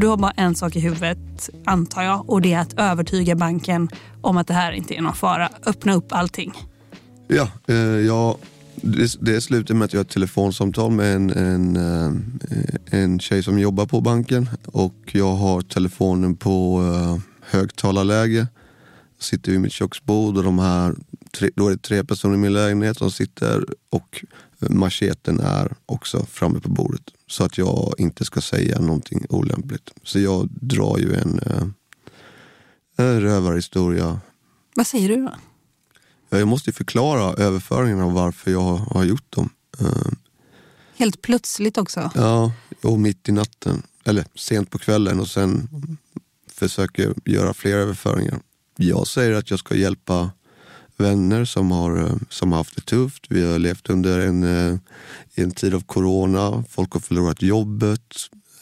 Du har bara en sak i huvudet, antar jag, och det är att övertyga banken om att det här inte är någon fara. Öppna upp allting. Ja, eh, jag det, det slutar med att jag har ett telefonsamtal med en, en, eh, en tjej som jobbar på banken och jag har telefonen på eh, högtalarläge. Sitter vid mitt köksbord och de här, tre, då är det tre personer i min lägenhet som sitter och eh, macheten är också framme på bordet. Så att jag inte ska säga någonting olämpligt. Så jag drar ju en, uh, en rövarhistoria. Vad säger du då? Jag måste förklara överföringarna och varför jag har gjort dem. Eh, Helt plötsligt också? Ja, och mitt i natten. Eller sent på kvällen och sen försöker göra fler överföringar. Jag säger att jag ska hjälpa vänner som har, eh, som har haft det tufft. Vi har levt under en, eh, en tid av corona. Folk har förlorat jobbet.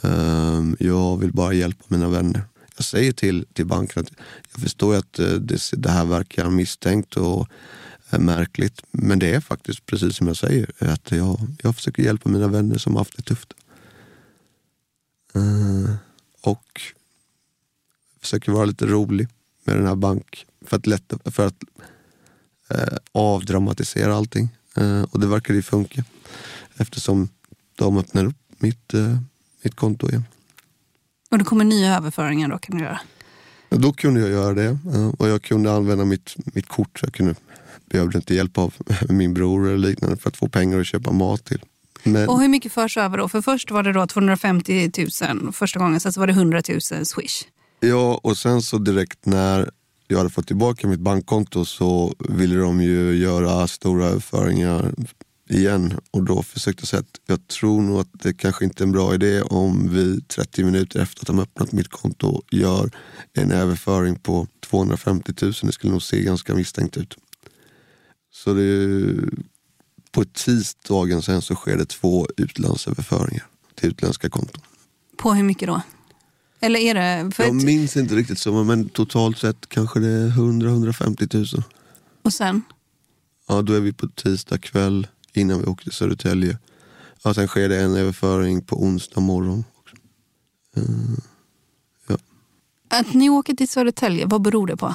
Ehm, jag vill bara hjälpa mina vänner jag säger till, till banken att jag förstår att eh, det, det här verkar misstänkt och märkligt. Men det är faktiskt precis som jag säger, att jag, jag försöker hjälpa mina vänner som har haft det tufft. Ehm, och försöker vara lite rolig med den här bank för att, lätta, för att uh, avdramatisera allting. Uh, och det verkar ju funka eftersom de öppnar upp mitt, mitt konto igen. Och det kommer nya överföringar då kan du göra? Då kunde jag göra det och jag kunde använda mitt, mitt kort. Jag kunde, behövde inte hjälp av min bror eller liknande för att få pengar att köpa mat till. Men... Och hur mycket förs över då? För först var det då 250 000 första gången, sen så var det 100 000 swish. Ja, och sen så direkt när jag hade fått tillbaka mitt bankkonto så ville de ju göra stora överföringar igen och då försökte jag säga att jag tror nog att det kanske inte är en bra idé om vi 30 minuter efter att de öppnat mitt konto gör en överföring på 250 000. Det skulle nog se ganska misstänkt ut. Så det, på tisdagen sen så sker det två utlandsöverföringar till utländska konton. På hur mycket då? Eller är det... jag minns inte riktigt så men totalt sett kanske det är 100-150 000. Och sen? Ja, då är vi på tisdag kväll innan vi åkte till Södertälje. Ja, sen sker det en överföring på onsdag morgon. Uh, ja. Att ni åker till Södertälje, vad beror det på?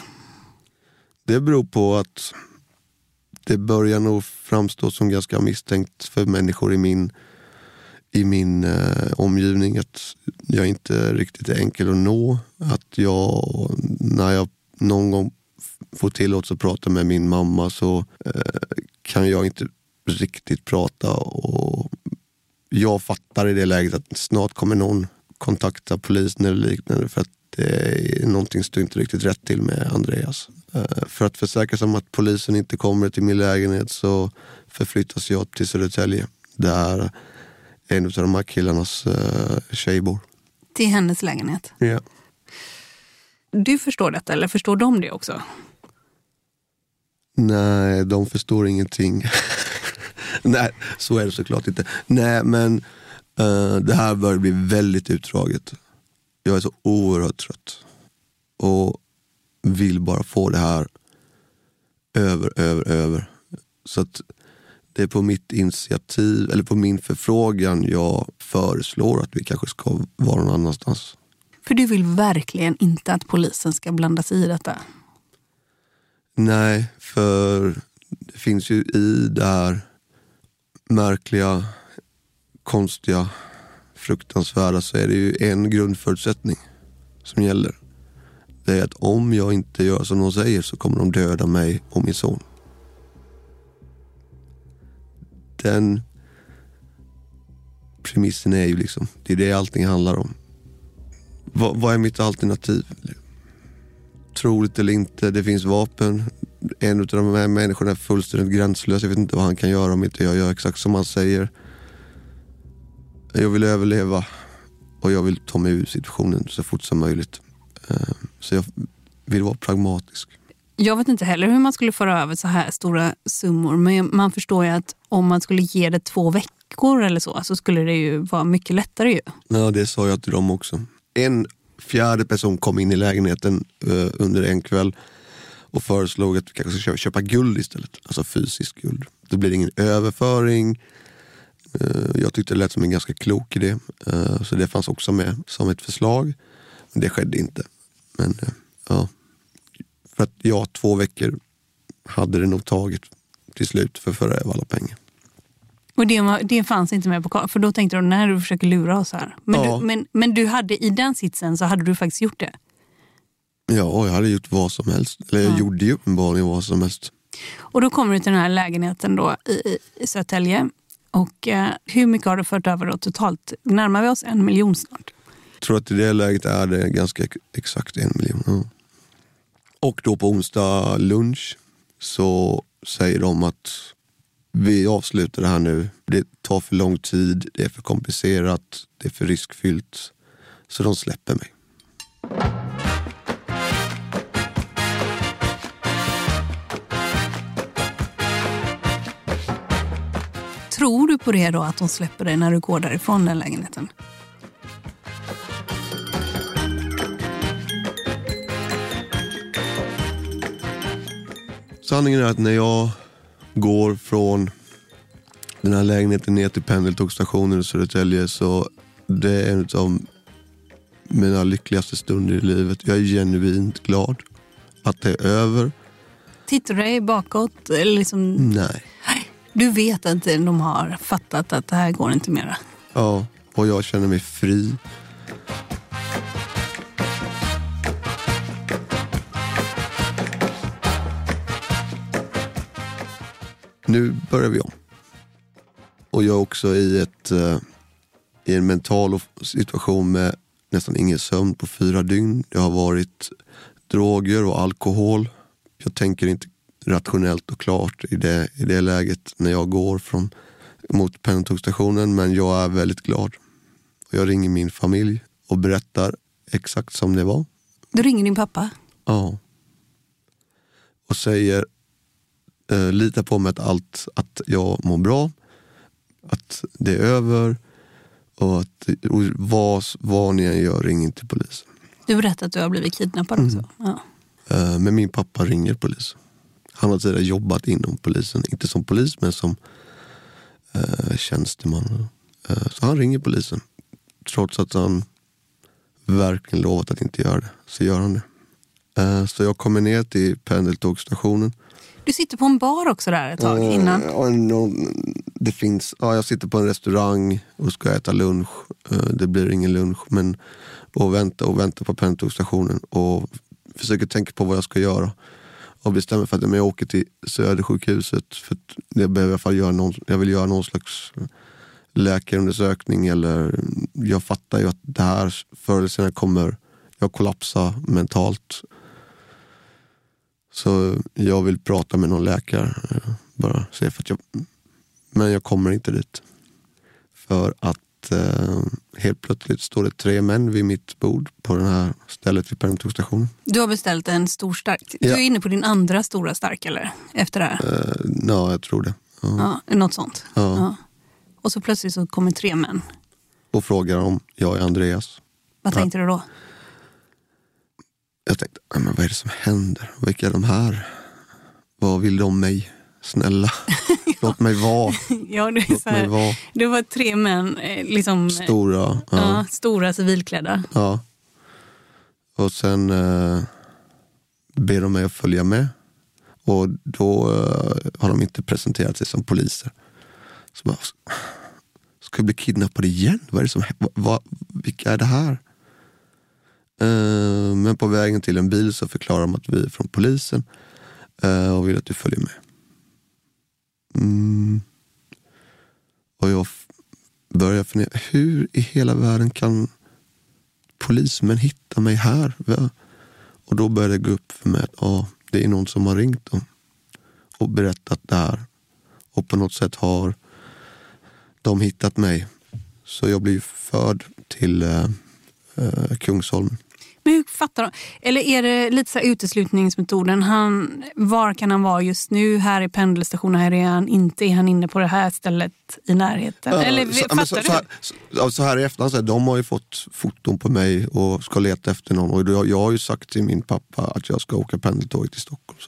Det beror på att det börjar nog framstå som ganska misstänkt för människor i min, i min eh, omgivning att jag inte riktigt är enkel att nå. Att jag, när jag någon gång får tillåtelse att prata med min mamma så eh, kan jag inte riktigt prata och jag fattar i det läget att snart kommer någon kontakta polisen eller liknande för att det är någonting står inte riktigt rätt till med Andreas. Eh, för att försäkra sig om att polisen inte kommer till min lägenhet så förflyttas jag till Södertälje där en av de här killarnas uh, tjej bor. Till hennes lägenhet? Ja. Du förstår detta eller förstår de det också? Nej, de förstår ingenting. Nej, så är det såklart inte. Nej, men uh, det här börjar bli väldigt utdraget. Jag är så oerhört trött. Och vill bara få det här över, över, över. Så att det är på mitt initiativ, eller på min förfrågan jag föreslår att vi kanske ska vara någon annanstans. För du vill verkligen inte att polisen ska blanda sig i detta? Nej, för det finns ju i det här märkliga, konstiga, fruktansvärda så är det ju en grundförutsättning som gäller. Det är att om jag inte gör som de säger så kommer de döda mig och min son. Den premissen är ju liksom, det är det allting handlar om. Vad, vad är mitt alternativ? Troligt eller inte, det finns vapen. En av de här människorna är fullständigt gränslös. Jag vet inte vad han kan göra om inte jag gör exakt som han säger. Jag vill överleva och jag vill ta mig ur situationen så fort som möjligt. Eh, så jag vill vara pragmatisk. Jag vet inte heller hur man skulle föra över så här stora summor. Men man förstår ju att om man skulle ge det två veckor eller så, så skulle det ju vara mycket lättare ju. Ja, det sa jag till dem också. En fjärde person kom in i lägenheten uh, under en kväll och föreslog att vi kanske ska köpa guld istället. Alltså fysiskt guld. Det blir ingen överföring. Uh, jag tyckte det lät som en ganska klok idé. Uh, så det fanns också med som ett förslag. Men det skedde inte. Men ja, för att jag två veckor hade det nog tagit till slut för att föra över alla pengar. Och det, var, det fanns inte med på kartan? För då tänkte du, när du försöker lura oss här. Men, ja. du, men, men du hade i den sitsen så hade du faktiskt gjort det? Ja, jag hade gjort vad som helst. Eller jag ja. gjorde ju uppenbarligen vad som helst. Och då kommer du till den här lägenheten då i, i Södertälje. Och eh, hur mycket har du fört över då totalt? Närmar vi oss en miljon snart? Jag tror att i det läget är det ganska exakt en miljon. Ja. Och då på onsdag lunch så säger de att vi avslutar det här nu. Det tar för lång tid, det är för komplicerat, det är för riskfyllt. Så de släpper mig. Tror du på det då, att de släpper dig när du går därifrån den lägenheten? Sanningen är att när jag går från den här lägenheten ner till pendeltågsstationen i Södertälje så det är en av mina lyckligaste stunder i livet. Jag är genuint glad att det är över. Tittar du dig bakåt? Eller liksom... Nej. Du vet att de har fattat att det här går inte mera? Ja, och jag känner mig fri. Nu börjar vi om. Och jag är också i, ett, uh, i en mental situation med nästan ingen sömn på fyra dygn. Det har varit droger och alkohol. Jag tänker inte rationellt och klart i det, i det läget när jag går från, mot pendeltågsstationen. Men jag är väldigt glad. Jag ringer min familj och berättar exakt som det var. Du ringer din pappa? Ja. Och säger eh, lita på mig att, allt, att jag mår bra, att det är över och att och vad, vad ni än gör, ring inte polisen. Du berättade att du har blivit kidnappad också. Mm. Ja. Eh, men min pappa ringer polisen. Han har tidigare jobbat inom polisen, inte som polis men som eh, tjänsteman. Eh, så han ringer polisen. Trots att han verkligen lovat att inte göra det, så gör han det. Eh, så jag kommer ner till pendeltågsstationen du sitter på en bar också där ett tag uh, innan. Ja, det finns, ja, jag sitter på en restaurang och ska äta lunch. Uh, det blir ingen lunch. Men, och vänta och vänta på pendeltågsstationen och försöker tänka på vad jag ska göra. Och bestämmer för att jag åker till Södersjukhuset för jag, behöver i alla fall göra någon, jag vill göra någon slags läkarundersökning. Eller, jag fattar ju att det här förr eller senare kommer jag kollapsa mentalt så jag vill prata med någon läkare. Eh, bara se för att jag, men jag kommer inte dit. För att eh, helt plötsligt står det tre män vid mitt bord på det här stället vid pendeltågsstationen. Du har beställt en stor stark. Du är inne på din andra stora stark eller? Efter det här? Eh, ja, jag tror det. Ja. Ja, något sånt? Ja. ja. Och så plötsligt så kommer tre män. Och frågar om jag är Andreas. Vad tänkte du då? Jag tänkte, men vad är det som händer? Vilka är de här? Vad vill de mig? Snälla, låt mig vara. ja, det, är så här, vara. det var tre män. Eh, liksom, stora. Ja. ja. stora civilklädda. Ja. Och sen eh, ber de mig att följa med. Och då eh, har de inte presenterat sig som poliser. Så bara, ska jag bli kidnappad igen? Vad är det som, vad, vilka är det här? Eh, men på vägen till en bil så förklarar de att vi är från polisen eh, och vill att du följer med. Mm. Och jag börjar fundera, hur i hela världen kan polismän hitta mig här? Och då började det gå upp för mig att ja, det är någon som har ringt dem och berättat det här. Och på något sätt har de hittat mig. Så jag blir förd till eh, eh, Kungsholmen. Men hur fattar de? Eller är det lite så uteslutningsmetoden? Han, var kan han vara just nu? Här i pendelstationen, här är han inte. Är han inne på det här stället i närheten? Ja, Eller så, fattar så, du? så, här, så, så här i efterhand, så här, de har ju fått foton på mig och ska leta efter någon. Och jag, jag har ju sagt till min pappa att jag ska åka pendeltåg till Stockholm.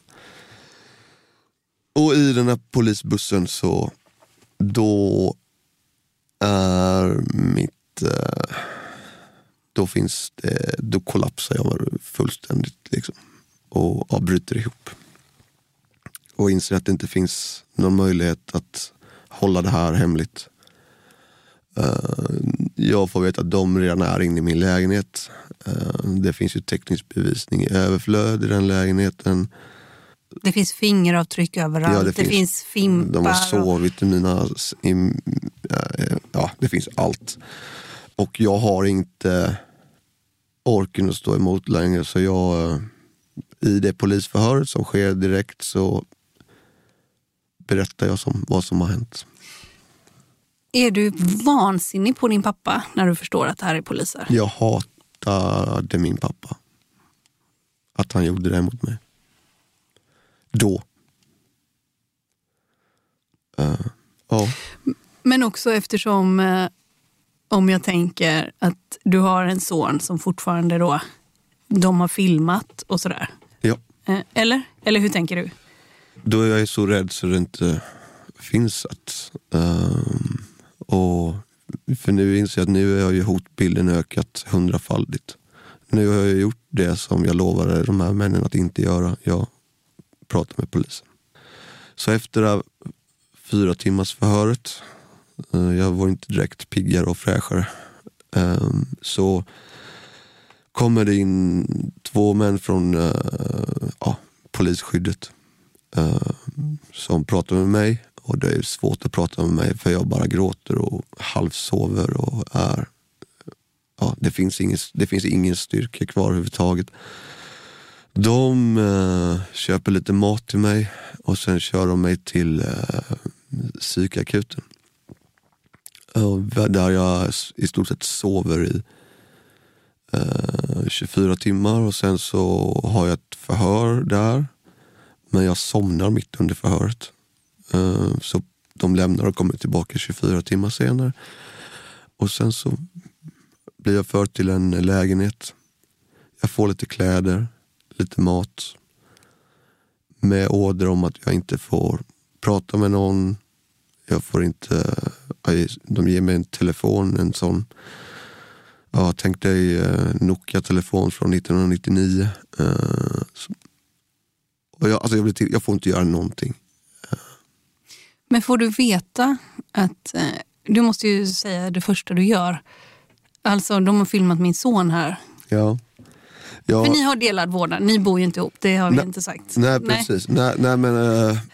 Och i den här polisbussen så, då är mitt... Eh, då finns det, då kollapsar jag fullständigt liksom. Och ja, bryter ihop. Och inser att det inte finns någon möjlighet att hålla det här hemligt. Eh, jag får veta att de redan är inne i min lägenhet. Eh, det finns ju teknisk bevisning i överflöd i den lägenheten. Det finns fingeravtryck överallt. Ja, det, det finns, finns- fimpar. De har sovit i mina... I, ja, det finns allt. Och jag har inte orken att stå emot längre så jag... eh, I det polisförhöret som sker direkt så berättar jag som, vad som har hänt. Är du vansinnig på din pappa när du förstår att det här är poliser? Jag hatade min pappa. Att han gjorde det mot mig. Då. Eh, ja. Men också eftersom, eh, om jag tänker att du har en son som fortfarande då, de har filmat och sådär. ja. Eh, eller? Eller hur tänker du? Då är jag så rädd så det inte finns att... ehm, och för nu inser jag att nu har ju hotbilden ökat hundrafaldigt. Nu har jag gjort det som jag lovade de här männen att inte göra. Jag pratar med polisen. Så efter det här fyra timmars förhöret, Eh, jag var inte direkt piggare och fräschare, ehm, så kommer det in två män från eh, ja, polisskyddet eh, som pratar med mig. Och det är svårt att prata med mig för jag bara gråter och halvsover och är... Ja, det, finns ingen, det finns ingen styrka kvar överhuvudtaget. De eh, köper lite mat till mig och sen kör de mig till eh, psykakuten. Oh, där jag i stort sett sover i eh, 24 timmar och sen så har jag ett förhör där. Men jag somnar mitt under förhöret. Eh, Så de lämnar och kommer tillbaka 24 timmar senare. Och sen så blir jag förd till en lägenhet. Jag får lite kläder, lite mat. Med order om att jag inte får prata med någon. Jag får inte... De ger mig en telefon, en sån... Ja, tänk dig eh, Nokia-telefon från 1999. Eh, och jag, alltså jag, blir till, jag får inte göra någonting. Men får du veta att... Eh, du måste ju säga det första du gör. Alltså, de har filmat min son här. Ja. Ja, För ni har delad vårdnad. Ni bor ju inte ihop, det har vi Nej. inte sagt. nej, precis. Nej, nej, men,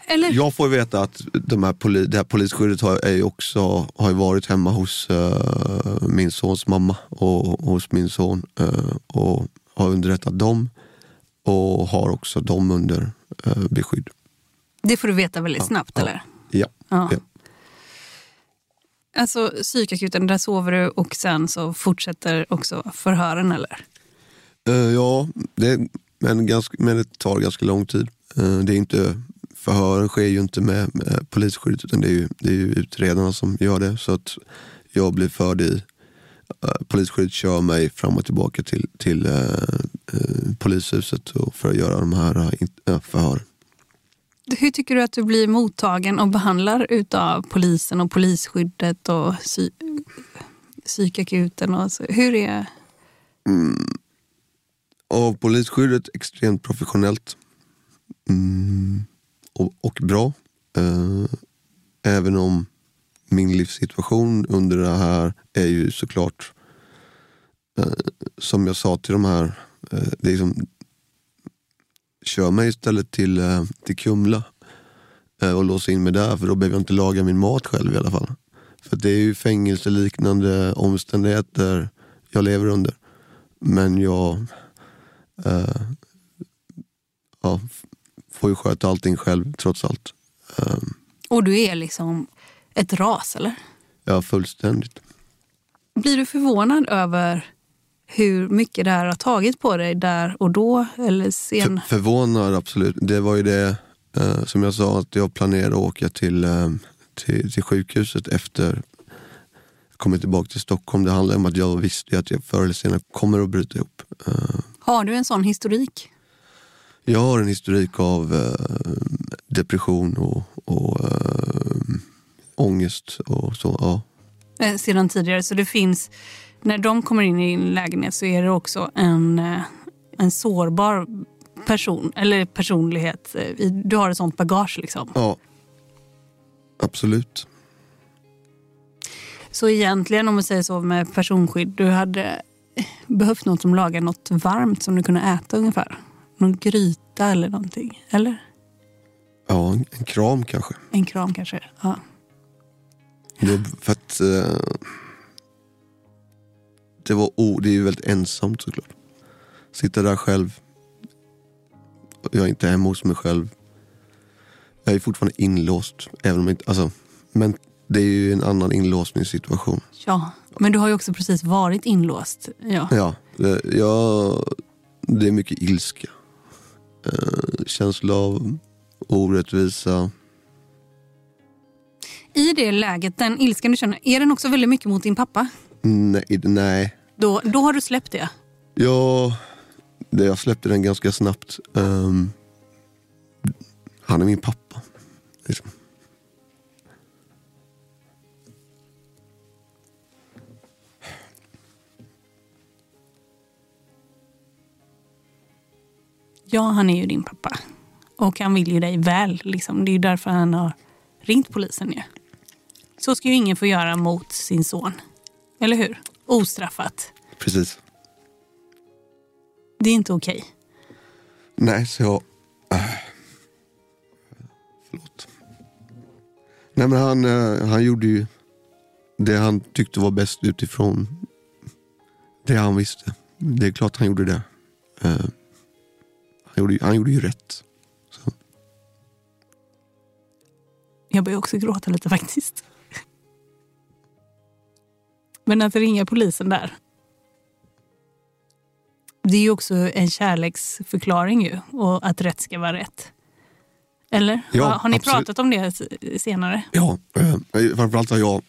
Eller? Jag får ju veta att de här poli, det här polisskyddet har, är också, har varit hemma hos eh, min sons mamma och hos min son eh, och har underrättat dem och har också dem under uh, beskydd. Det får du veta väldigt snabbt, ja. eller? Ja. Ja. Ja. Alltså psykakuten, där sover du och sen så fortsätter också förhören, eller? Eh, ja, det, men, ganska, men det tar ganska lång tid. Eh, det är inte, förhören sker ju inte med, med polisskyddet utan det är, ju, det är ju utredarna som gör det. Så att jag blir förd i, uh, polisskyddet kör mig fram och tillbaka till, till polishuset och för att göra de här uh, uh, förhören. Hur tycker du att du blir mottagen och behandlar utav polisen och polisskyddet och psy psykakuten? Och så? Hur är... Av polisskyddet extremt professionellt mm, och, och bra. Eh, även om min livssituation under det här är ju såklart, eh, som jag sa till de här, eh, det är liksom, kör mig istället till, eh, till Kumla eh, och låsa in mig där för då behöver jag inte laga min mat själv i alla fall. För det är ju fängelseliknande omständigheter jag lever under. Men jag eh, ja, får ju sköta allting själv trots allt. Eh, Och du är liksom ett ras, eller? ja, fullständigt. Blir du förvånad över hur mycket det här har tagit på dig där och då? Eller sen? För, förvånad, absolut. Det var ju det eh, som jag sa, att jag planerade att åka till, eh, till, till sjukhuset efter jag kommer tillbaka till Stockholm. Det handlar om att jag visste att jag förr eller senare kommer att bryta ihop. Eh, Har du en sån historik? jag har en historik av eh, depression och, och eh, ångest och så. Ja. Eh, sedan tidigare. Så det finns, när de kommer in i din lägenhet så är det också en, eh, en sårbar person, eller personlighet. Eh, Du har ett sånt bagage liksom. ja, absolut. Så egentligen om man säger så med personskydd, du hade behövt något som lagar något varmt som du kunde äta ungefär. Någon gryta eller någonting. Eller? Ja, en, en kram kanske. En kram kanske. Ja. Det, för att eh, det var o, det är ju väldigt ensamt såklart. Sitta där själv. Jag är inte hemma hos mig själv. Jag är fortfarande inlåst. Även om jag inte, alltså, men det är ju en annan inlåsningssituation. ja. Men du har ju också precis varit inlåst. Ja. Ja, jag, det är mycket ilska. Eh, känsla av orättvisa. I det läget, den ilskan du känner, är den också väldigt mycket mot din pappa? Nej, nej. Då, då har du släppt det? Ja, det, jag släppte den ganska snabbt. Ehm, han är min pappa. Liksom. Ja, han är ju din pappa. Och han vill ju dig väl. Liksom. Det är ju därför han har ringt polisen. Ja. Så ska ju ingen få göra mot sin son. Eller hur? Ostraffat. Precis. Det är inte okej. Nej, så jag... Äh, förlåt. Nej, men han, eh, han gjorde ju det han tyckte var bäst utifrån det han visste. Det är klart han gjorde det. Han, gjorde, han gjorde ju rätt. Så. Jag börjar också gråta lite faktiskt. Men att ringa polisen där. Det är ju också en kärleksförklaring ju. Och att rätt ska vara rätt. Eller? Ja, har, ni absolut. pratat om det senare? Ja, eh, framförallt har jag...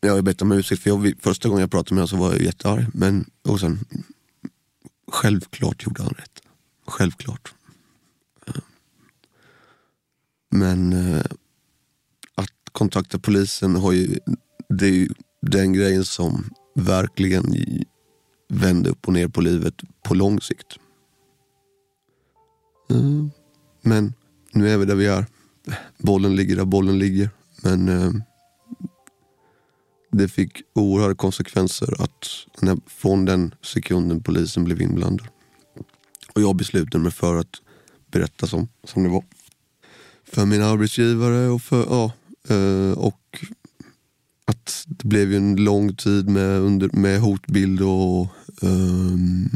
Jag har bett om ursäkt för jag, första gången jag pratade med honom så var jag jättearg. Men och sen, självklart gjorde han rätt. Självklart. Eh, men eh, att kontakta polisen har ju, det är ju den grejen som verkligen vände upp och ner på livet på lång sikt. Mm. Men nu är vi där vi är. Bollen ligger där bollen ligger. Men eh, det fick oerhörda konsekvenser att när, från den sekunden polisen blev inblandad. Och jag beslutade mig för att berätta som, som det var. För min arbetsgivare och för, ja, eh, och att det blev ju en lång tid med, under, med hotbild och ehm,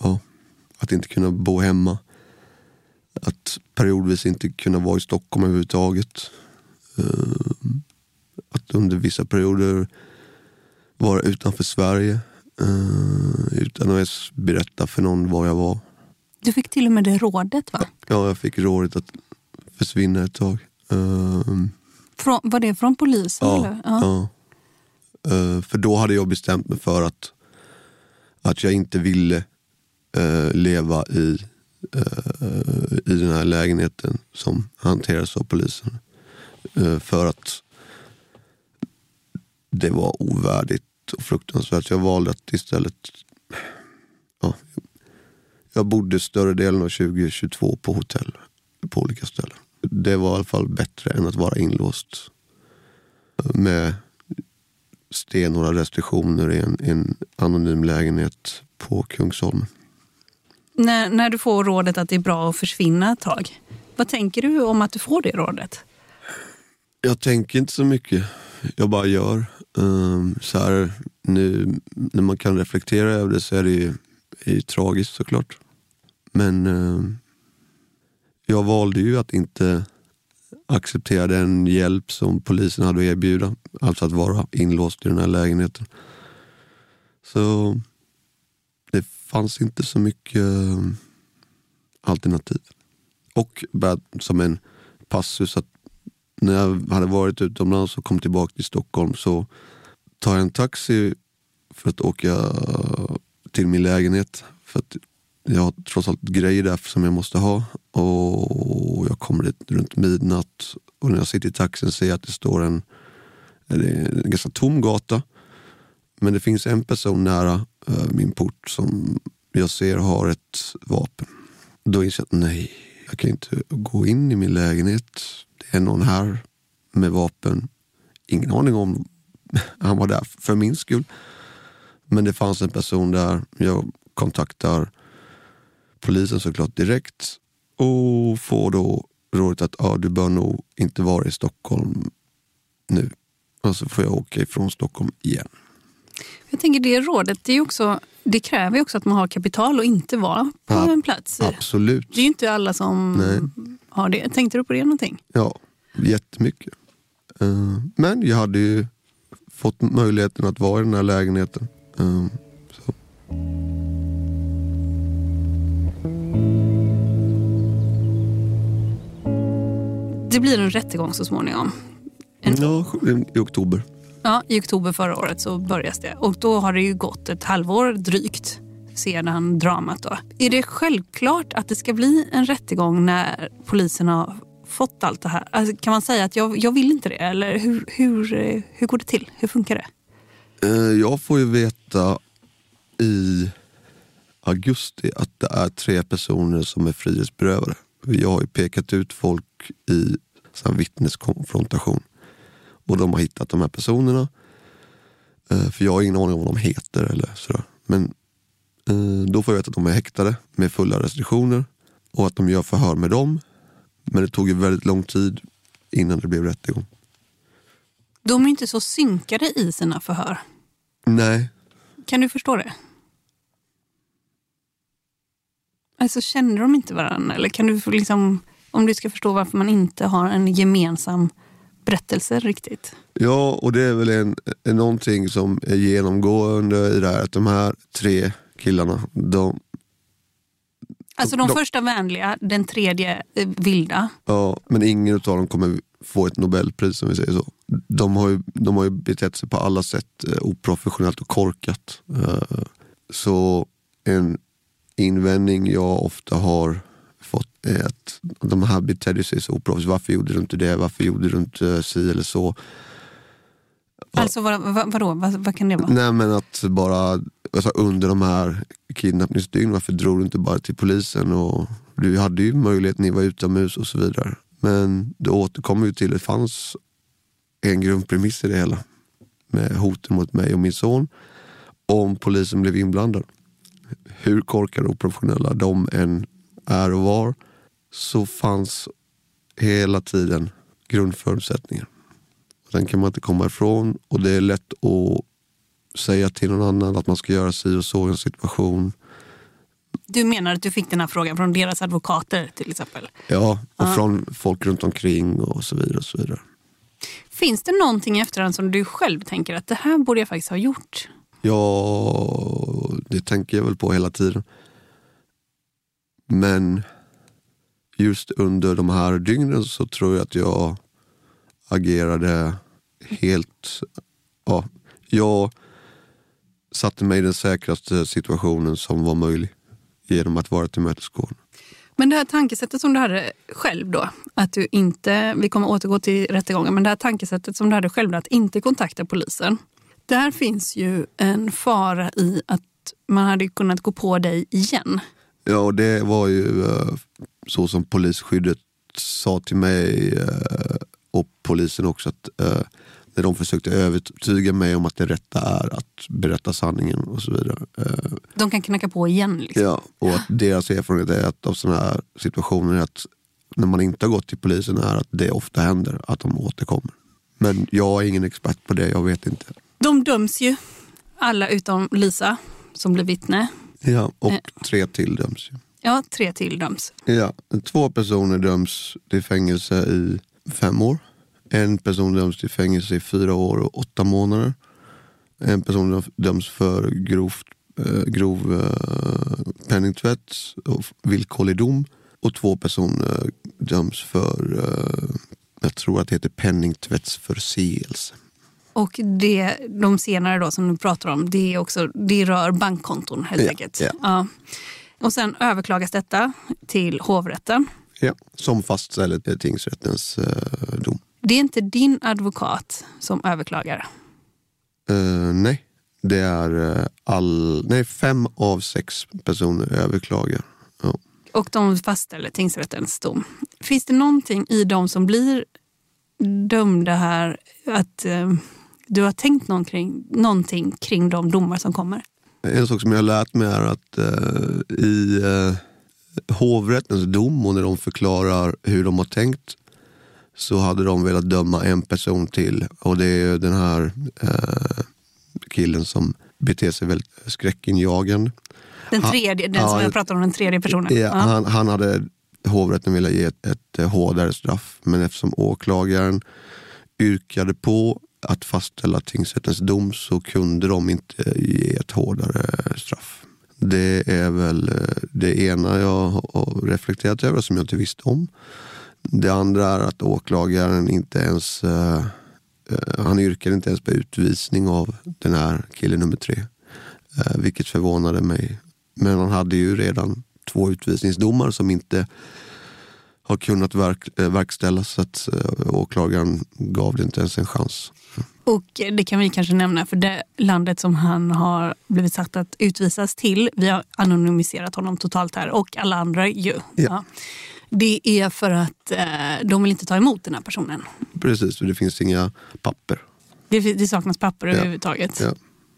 ja, att inte kunna bo hemma. Att periodvis inte kunna vara i Stockholm överhuvudtaget. Ehm, att under vissa perioder vara utanför Sverige. eh, utan att ens berätta för någon var jag var. Du fick till och med det rådet va? Ja, jag fick rådet att försvinna ett tag. Ehm, Från, var det från polisen? Ja, eller? ja. Eh, för då hade jag bestämt mig för att, att jag inte ville eh, leva i, eh, i den här lägenheten som hanteras av polisen. Eh, för att det var ovärdigt och fruktansvärt. Jag valde att istället... Ja, jag bodde större delen av 2022 på hotell på olika ställen. Det var i alla fall bättre än att vara inlåst med stenhårda restriktioner i en, en anonym lägenhet på Kungsholmen. När, när du får rådet att det är bra att försvinna ett tag, Vad tänker du om att du får det rådet? Jag tänker inte så mycket. Jag bara gör. Um, så här, nu när man kan reflektera över det så är det ju, är ju tragiskt såklart. Men um, jag valde ju att inte acceptera den hjälp som polisen hade att erbjuda. Alltså att vara inlåst i den här lägenheten. Så det fanns inte så mycket um, alternativ. Och bara som en passus att när jag hade varit utomlands och kom tillbaka till Stockholm så tar jag en taxi för att åka till min lägenhet. För att jag har trots allt grejer där som jag måste ha. Och jag kommer dit runt midnatt och när jag sitter i taxin ser jag att det står en, en ganska tom gata. Men det finns en person nära eh, min port som jag ser har ett vapen. Då inser jag att nej, jag kan inte gå in i min lägenhet. Det är någon här med vapen. Ingen aning om han var där för min skull. Men det fanns en person där. Jag kontaktar polisen såklart direkt och får då rådet att ah, du bör nog inte vara i Stockholm nu. Och så får jag åka ifrån Stockholm igen. Jag tänker det rådet, det, är också, det kräver ju också att man har kapital och inte vara på Ja, en plats. Absolut. Det är ju inte alla som Nej. har det. Tänkte du på det någonting? Ja, jättemycket. Eh, Men jag hade ju fått möjligheten att vara i den här lägenheten. Eh, Så. Det blir en rättegång så småningom. En- Ja, i oktober. Ja, I oktober förra året så börjas det. Och då har det ju gått ett halvår drygt sedan dramat. Då. Är det självklart att det ska bli en rättegång när polisen har fått allt det här? Alltså, kan man säga att jag, jag vill inte det? Eller hur, hur, hur går det till? Hur funkar det? Eh, jag får ju veta i augusti att det är tre personer som är frihetsberövade. Jag har ju pekat ut folk i vittneskonfrontation. Och de har hittat de här personerna. Eh, För jag har ingen aning om vad de heter eller sådär. Men eh, då får jag veta att de är häktade med fulla restriktioner och att de gör förhör med dem. Men det tog ju väldigt lång tid innan det blev rättegång. De är inte så synkade i sina förhör. Nej, Kan du förstå det? Alltså känner de inte varandra? Eller kan du liksom, om du ska förstå varför man inte har en gemensam berättelse riktigt? Ja, och det är väl en, en, någonting som är genomgående i det här. Att de här tre killarna, de, Alltså de De- första vänliga, den tredje eh, vilda. ja, men ingen av dem kommer få ett Nobelpris om vi säger så. De har ju, de har ju betett sig på alla sätt eh, oprofessionellt och korkat. Eh, så en invändning jag ofta har fått är att de här betedde sig så oproffsigt. Varför gjorde du inte det? Varför gjorde du inte si eller så? Alltså vad, vad, vadå? Vad, vad kan det vara? Nej men att bara alltså, under de här kidnappningsdygnen, varför drog du inte bara till polisen? Och du hade ju möjlighet, ni var utomhus och så vidare. Men det återkommer ju till, det fanns en grundpremiss i det hela. Med hoten mot mig och min son. Om polisen blev inblandad. Hur korkade och professionella de än är och var. Så fanns hela tiden grundförutsättningar. Den kan man inte komma ifrån och det är lätt att säga till någon annan att man ska göra si och så i en situation. Du menar att du fick den här frågan från deras advokater till exempel? Ja, och Ja. från folk runt omkring och så vidare. Och så vidare. Finns det någonting i efterhand som du själv tänker att det här borde jag faktiskt ha gjort? Ja, det tänker jag väl på hela tiden. Men just under de här dygnen så tror jag att jag agerade helt... Ja, jag satte mig i den säkraste situationen som var möjlig genom att vara tillmötesgående. Men det här tankesättet som du hade själv då, att du inte, vi kommer återgå till rättegången, men det här tankesättet som du hade själv, att inte kontakta polisen. Där finns ju en fara i att man hade kunnat gå på dig igen. Ja, och det var ju eh, så som polisskyddet sa till mig eh, och polisen också att eh, när de försökte övertyga mig om att det rätta är att berätta sanningen och så vidare. De kan knacka på igen. Liksom. ja, och att deras erfarenhet är att av sådana här situationer är att när man inte har gått till polisen är att det ofta händer att de återkommer. Men jag är ingen expert på det, jag vet inte. De döms ju, alla utom Lisa som blev vittne. Ja, och Eh. tre till döms. Ja, tre till döms. Ja, två personer döms till fängelse i fem år. En person döms till fängelse i fyra år och åtta månader. En person döms för grovt, eh, grov eh, penningtvätt och villkorlig dom. Och två personer döms för, eh, jag tror att det heter penningtvättsförseelse. Och det, de senare då som du pratar om, det, är också, det rör bankkonton helt Ja, enkelt. ja. Ja. Och sen överklagas detta till hovrätten. Ja, som fastställer tingsrättens eh, dom. Det är inte din advokat som överklagar. Eh, nej, det är eh, all, nej, fem av sex personer överklagar. Ja. Och de fastställer tingsrättens dom. Finns det någonting i de som blir dömda här att eh, du har tänkt någonting, någonting kring de domar som kommer? En sak som jag har lärt mig är att eh, i eh, hovrättens dom och när de förklarar hur de har tänkt så hade de velat döma en person till och det är den här eh, killen som beter sig väldigt skräckinjagande. Den tredje, den ja, som jag jag- pratar om, den tredje personen. Ja, Han, han hade hovrätten velat ge ett, ett eh, hårdare straff men eftersom åklagaren yrkade på att fastställa tingsrättens dom så kunde de inte ge ett hårdare straff. Det är väl eh, det ena jag har reflekterat över som jag inte visste om. Det andra är att åklagaren inte ens eh, eh, han yrkade inte ens på utvisning av den här killen nummer tre. Vilket förvånade mig. Men han hade ju redan två utvisningsdomar som inte har kunnat verk, verkställas så att åklagaren gav det inte ens en chans. Och det kan vi kanske nämna, för det landet som han har blivit satt att utvisas till, vi har anonymiserat honom totalt här och alla andra ju. Ja. Det är för att eh, de vill inte ta emot den här personen. Precis, för det finns inga papper. Det, det saknas papper Ja. överhuvudtaget Ja.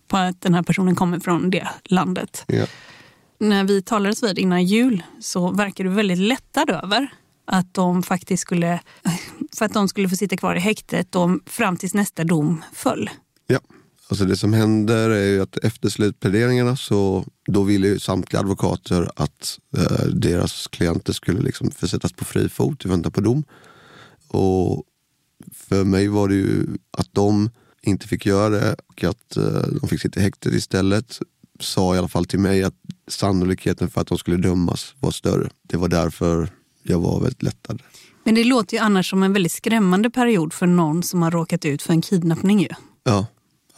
på att den här personen kommer från det landet. Ja. När vi talades vid innan jul så verkar du väldigt lättad över att de faktiskt skulle, för att de skulle få sitta kvar i häktet om, fram tills nästa dom föll. Ja. Alltså det som händer är ju att efter slutpläderingarna så då ville ju samtliga advokater att eh, deras klienter skulle liksom försättas på fri fot i väntan på dom. Och för mig var det ju att de inte fick göra det och att eh, de fick sitta i häktet istället sa i alla fall till mig att sannolikheten för att de skulle dömas var större. Det var därför jag var väldigt lättad. Men det låter ju annars som en väldigt skrämmande period för någon som har råkat ut för en kidnappning. Ju. Ja,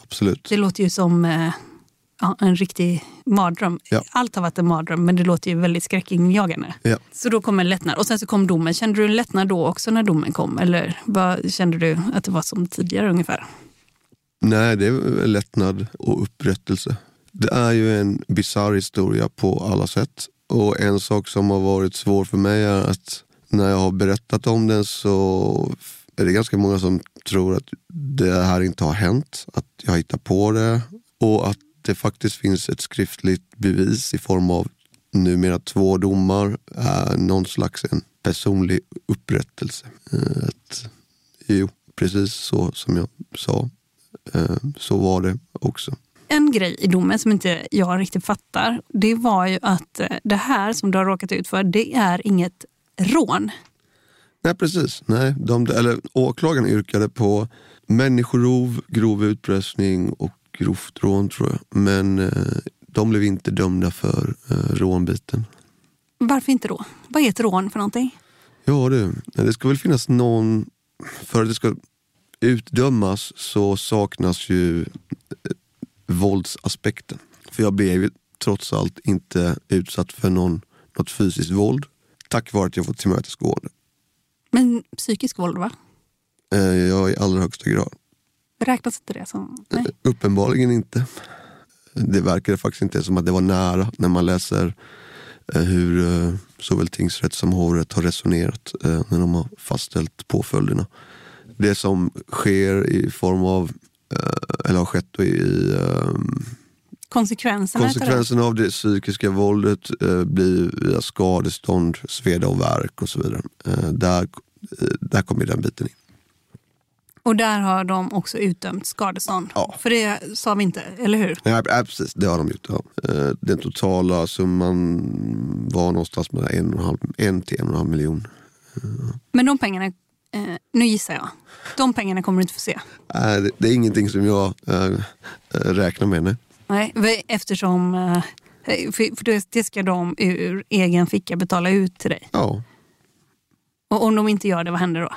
absolut. Det låter ju som eh, en riktig mardröm. Ja. Allt har varit en mardröm, men det låter ju väldigt skräckinjagande. Ja. Så då kom en lättnad. Och sen så kom domen. Kände du en lättnad då också när domen kom? Eller vad kände du att det var som tidigare ungefär? Nej, det är lättnad och upprättelse. Det är ju en bizarr historia på alla sätt. Och en sak som har varit svår för mig är att när jag har berättat om den så är det ganska många som tror att det här inte har hänt. Att jag hittar på det. Och att det faktiskt finns ett skriftligt bevis i form av numera två domar. Är någon slags en personlig upprättelse. Eh, Att, jo, precis så som jag sa. Eh, Så var det också. En grej i domen som inte jag riktigt fattar, det var ju att eh, det här som du har råkat ut för, det är inget rån. Nej, precis. Nej, de, eller, åklagaren yrkade på människorov, grov utpressning och grovt rån tror jag. Men eh, de blev inte dömda för eh, rånbiten. Varför inte då? Vad är ett rån för någonting? Ja du, det ska väl finnas någon... För att det ska utdömas så saknas ju eh, våldsaspekten. För jag blev ju trots allt inte utsatt för någon, något fysiskt våld. Tack vare att jag fått tillmötesgående. Men psykisk våld, va? Eh, Jag i allra högsta grad. Räknas inte det som... Nej. Uppenbarligen inte. Det verkade faktiskt inte som att det var nära när man läser eh, hur eh, såväl tingsrätt som hovrätt har resonerat eh, när de har fastställt påföljderna. Det som sker i form av, eh, eller har skett i, eh, konsekvenserna? Konsekvenserna av det psykiska våldet eh, blir via skadestånd, sveda och värk och så vidare. Eh, där, eh, där kommer den biten in. Och där har de också utdömt skadestånd. Ja. För det sa vi inte, eller hur? Nej, precis. Det har de gjort. Ja. Eh, Den totala summan var någonstans mellan en, och en, halv, en till en och en halv miljon. Men de pengarna, eh, nu gissar jag, de pengarna kommer du inte få se. Nej, det, det är ingenting som jag eh, eh, räknar med. Nej. Nej, eftersom eh, för, för det- ska de ur egen ficka betala ut till dig. Ja, Och om de inte gör det, vad händer då?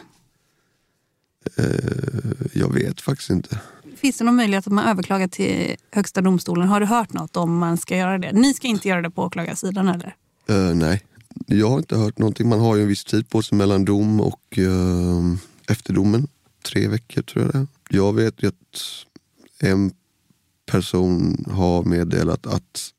eh, jag vet faktiskt inte. Finns det någon möjlighet att man överklagar till Högsta domstolen? Har du hört något om man ska göra det? Ni ska inte göra det på åklagarsidan eller? Eh, nej, jag har inte hört någonting. Man har ju en viss tid på sig mellan dom och uh, efterdomen. Tre veckor tror jag det. Jag vet ju att en person har meddelat att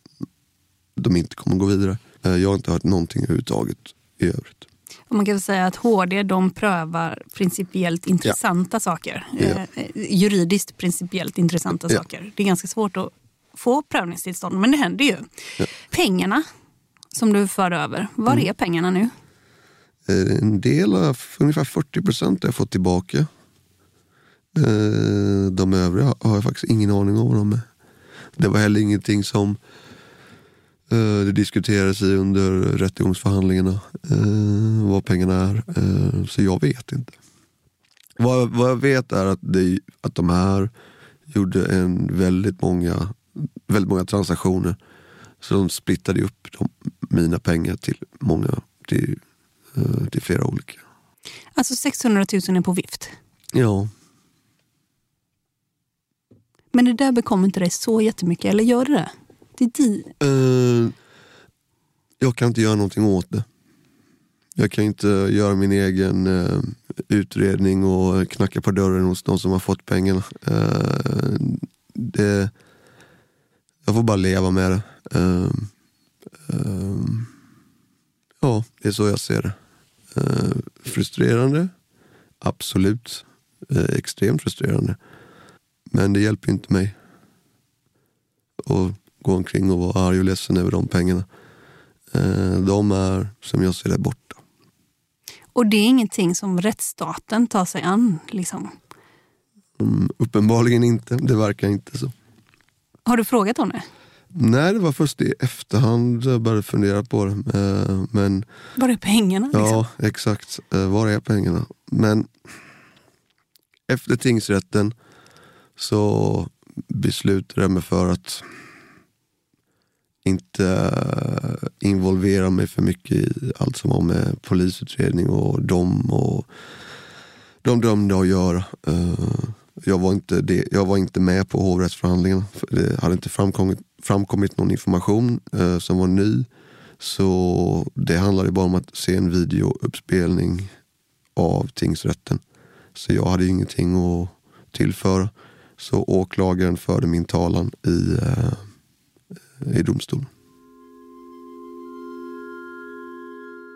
de inte kommer gå vidare. Eh, jag har inte hört någonting överhuvudtaget i övrigt. Man kan väl säga att HD de prövar principiellt intressanta saker. Ja. Eh, juridiskt principiellt intressanta Ja. saker. Det är ganska svårt att få prövningstillstånd, men det händer ju. Ja. Pengarna som du för över, var Mm. är pengarna nu? Eh, En del, av, ungefär 40 procent har jag fått tillbaka. Eh, De övriga har jag faktiskt ingen aning om vad de är. Det var heller ingenting som eh, det diskuterades i under rättegångsförhandlingarna. Vad pengarna är. Så jag vet inte. Vad, vad jag vet är att, det, att de här gjorde en väldigt många, väldigt många transaktioner. Så de splittade upp de, mina pengar till många, till, eh, till flera olika. Alltså 600 000 är på vift. Ja, Men det där bekommer inte dig så jättemycket, eller gör det det? Det är di- eh, jag kan inte göra någonting åt det. Jag kan inte göra min egen eh, utredning och knacka på dörren hos de som har fått pengarna. Eh, det, jag får bara leva med det. Eh, eh, ja, det är så jag ser det. Eh, frustrerande, absolut. Eh, extremt frustrerande. Men det hjälper inte mig att gå omkring och vara arg och ledsen över de pengarna. Eh, de är, som jag ser det, borta. Och det är ingenting som rättsstaten tar sig an. Liksom. Mm, uppenbarligen inte, det verkar inte så. Har du frågat om det? Nej, det var först i efterhand jag började fundera på det. Eh, men Var är pengarna? Liksom? ja, exakt. Eh, var är pengarna? Men efter tingsrätten så beslutade jag mig för att inte eh, involvera mig för mycket i allt som har med polisutredning och dom och de dömde att göra. Jag var inte, det, jag var inte med på hovrättsförhandlingarna. För Det hade inte framkommit, framkommit någon information eh, som var ny. Så det handlade bara om att se en videouppspelning av tingsrätten. Så jag hade ingenting att tillföra. Så åklagaren förde min talan i, eh, i domstolen.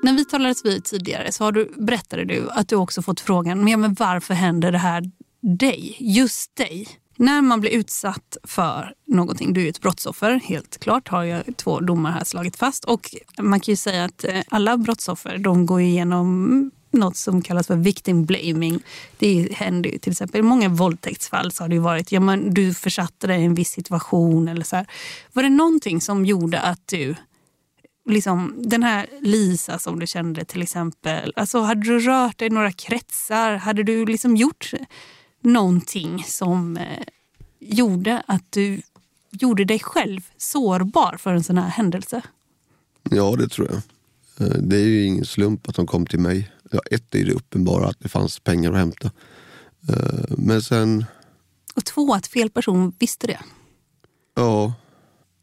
När vi talades vid tidigare så har du, berättade du att du också fått frågan men, ja, men varför händer det här dig? Just dig? När man blir utsatt för någonting, du är ett brottsoffer, helt klart har jag två domar här slagit fast. Och man kan ju säga att eh, alla brottsoffer de går igenom något som kallas för victim blaming. Det händer ju till exempel i många våldtäktsfall så har det ju varit, ja men du försatte dig i en viss situation eller så här. Var det någonting som gjorde att du liksom, den här Lisa som du kände till exempel, alltså hade du rört dig i några kretsar? Hade du liksom gjort någonting som eh, gjorde att du gjorde dig själv sårbar för en sån här händelse? Ja, det tror jag. Eh, Det är ju ingen slump att de kom till mig. Ja, ett är det uppenbara att det fanns pengar att hämta. Eh, Men sen, Och två, att fel person visste det. ja,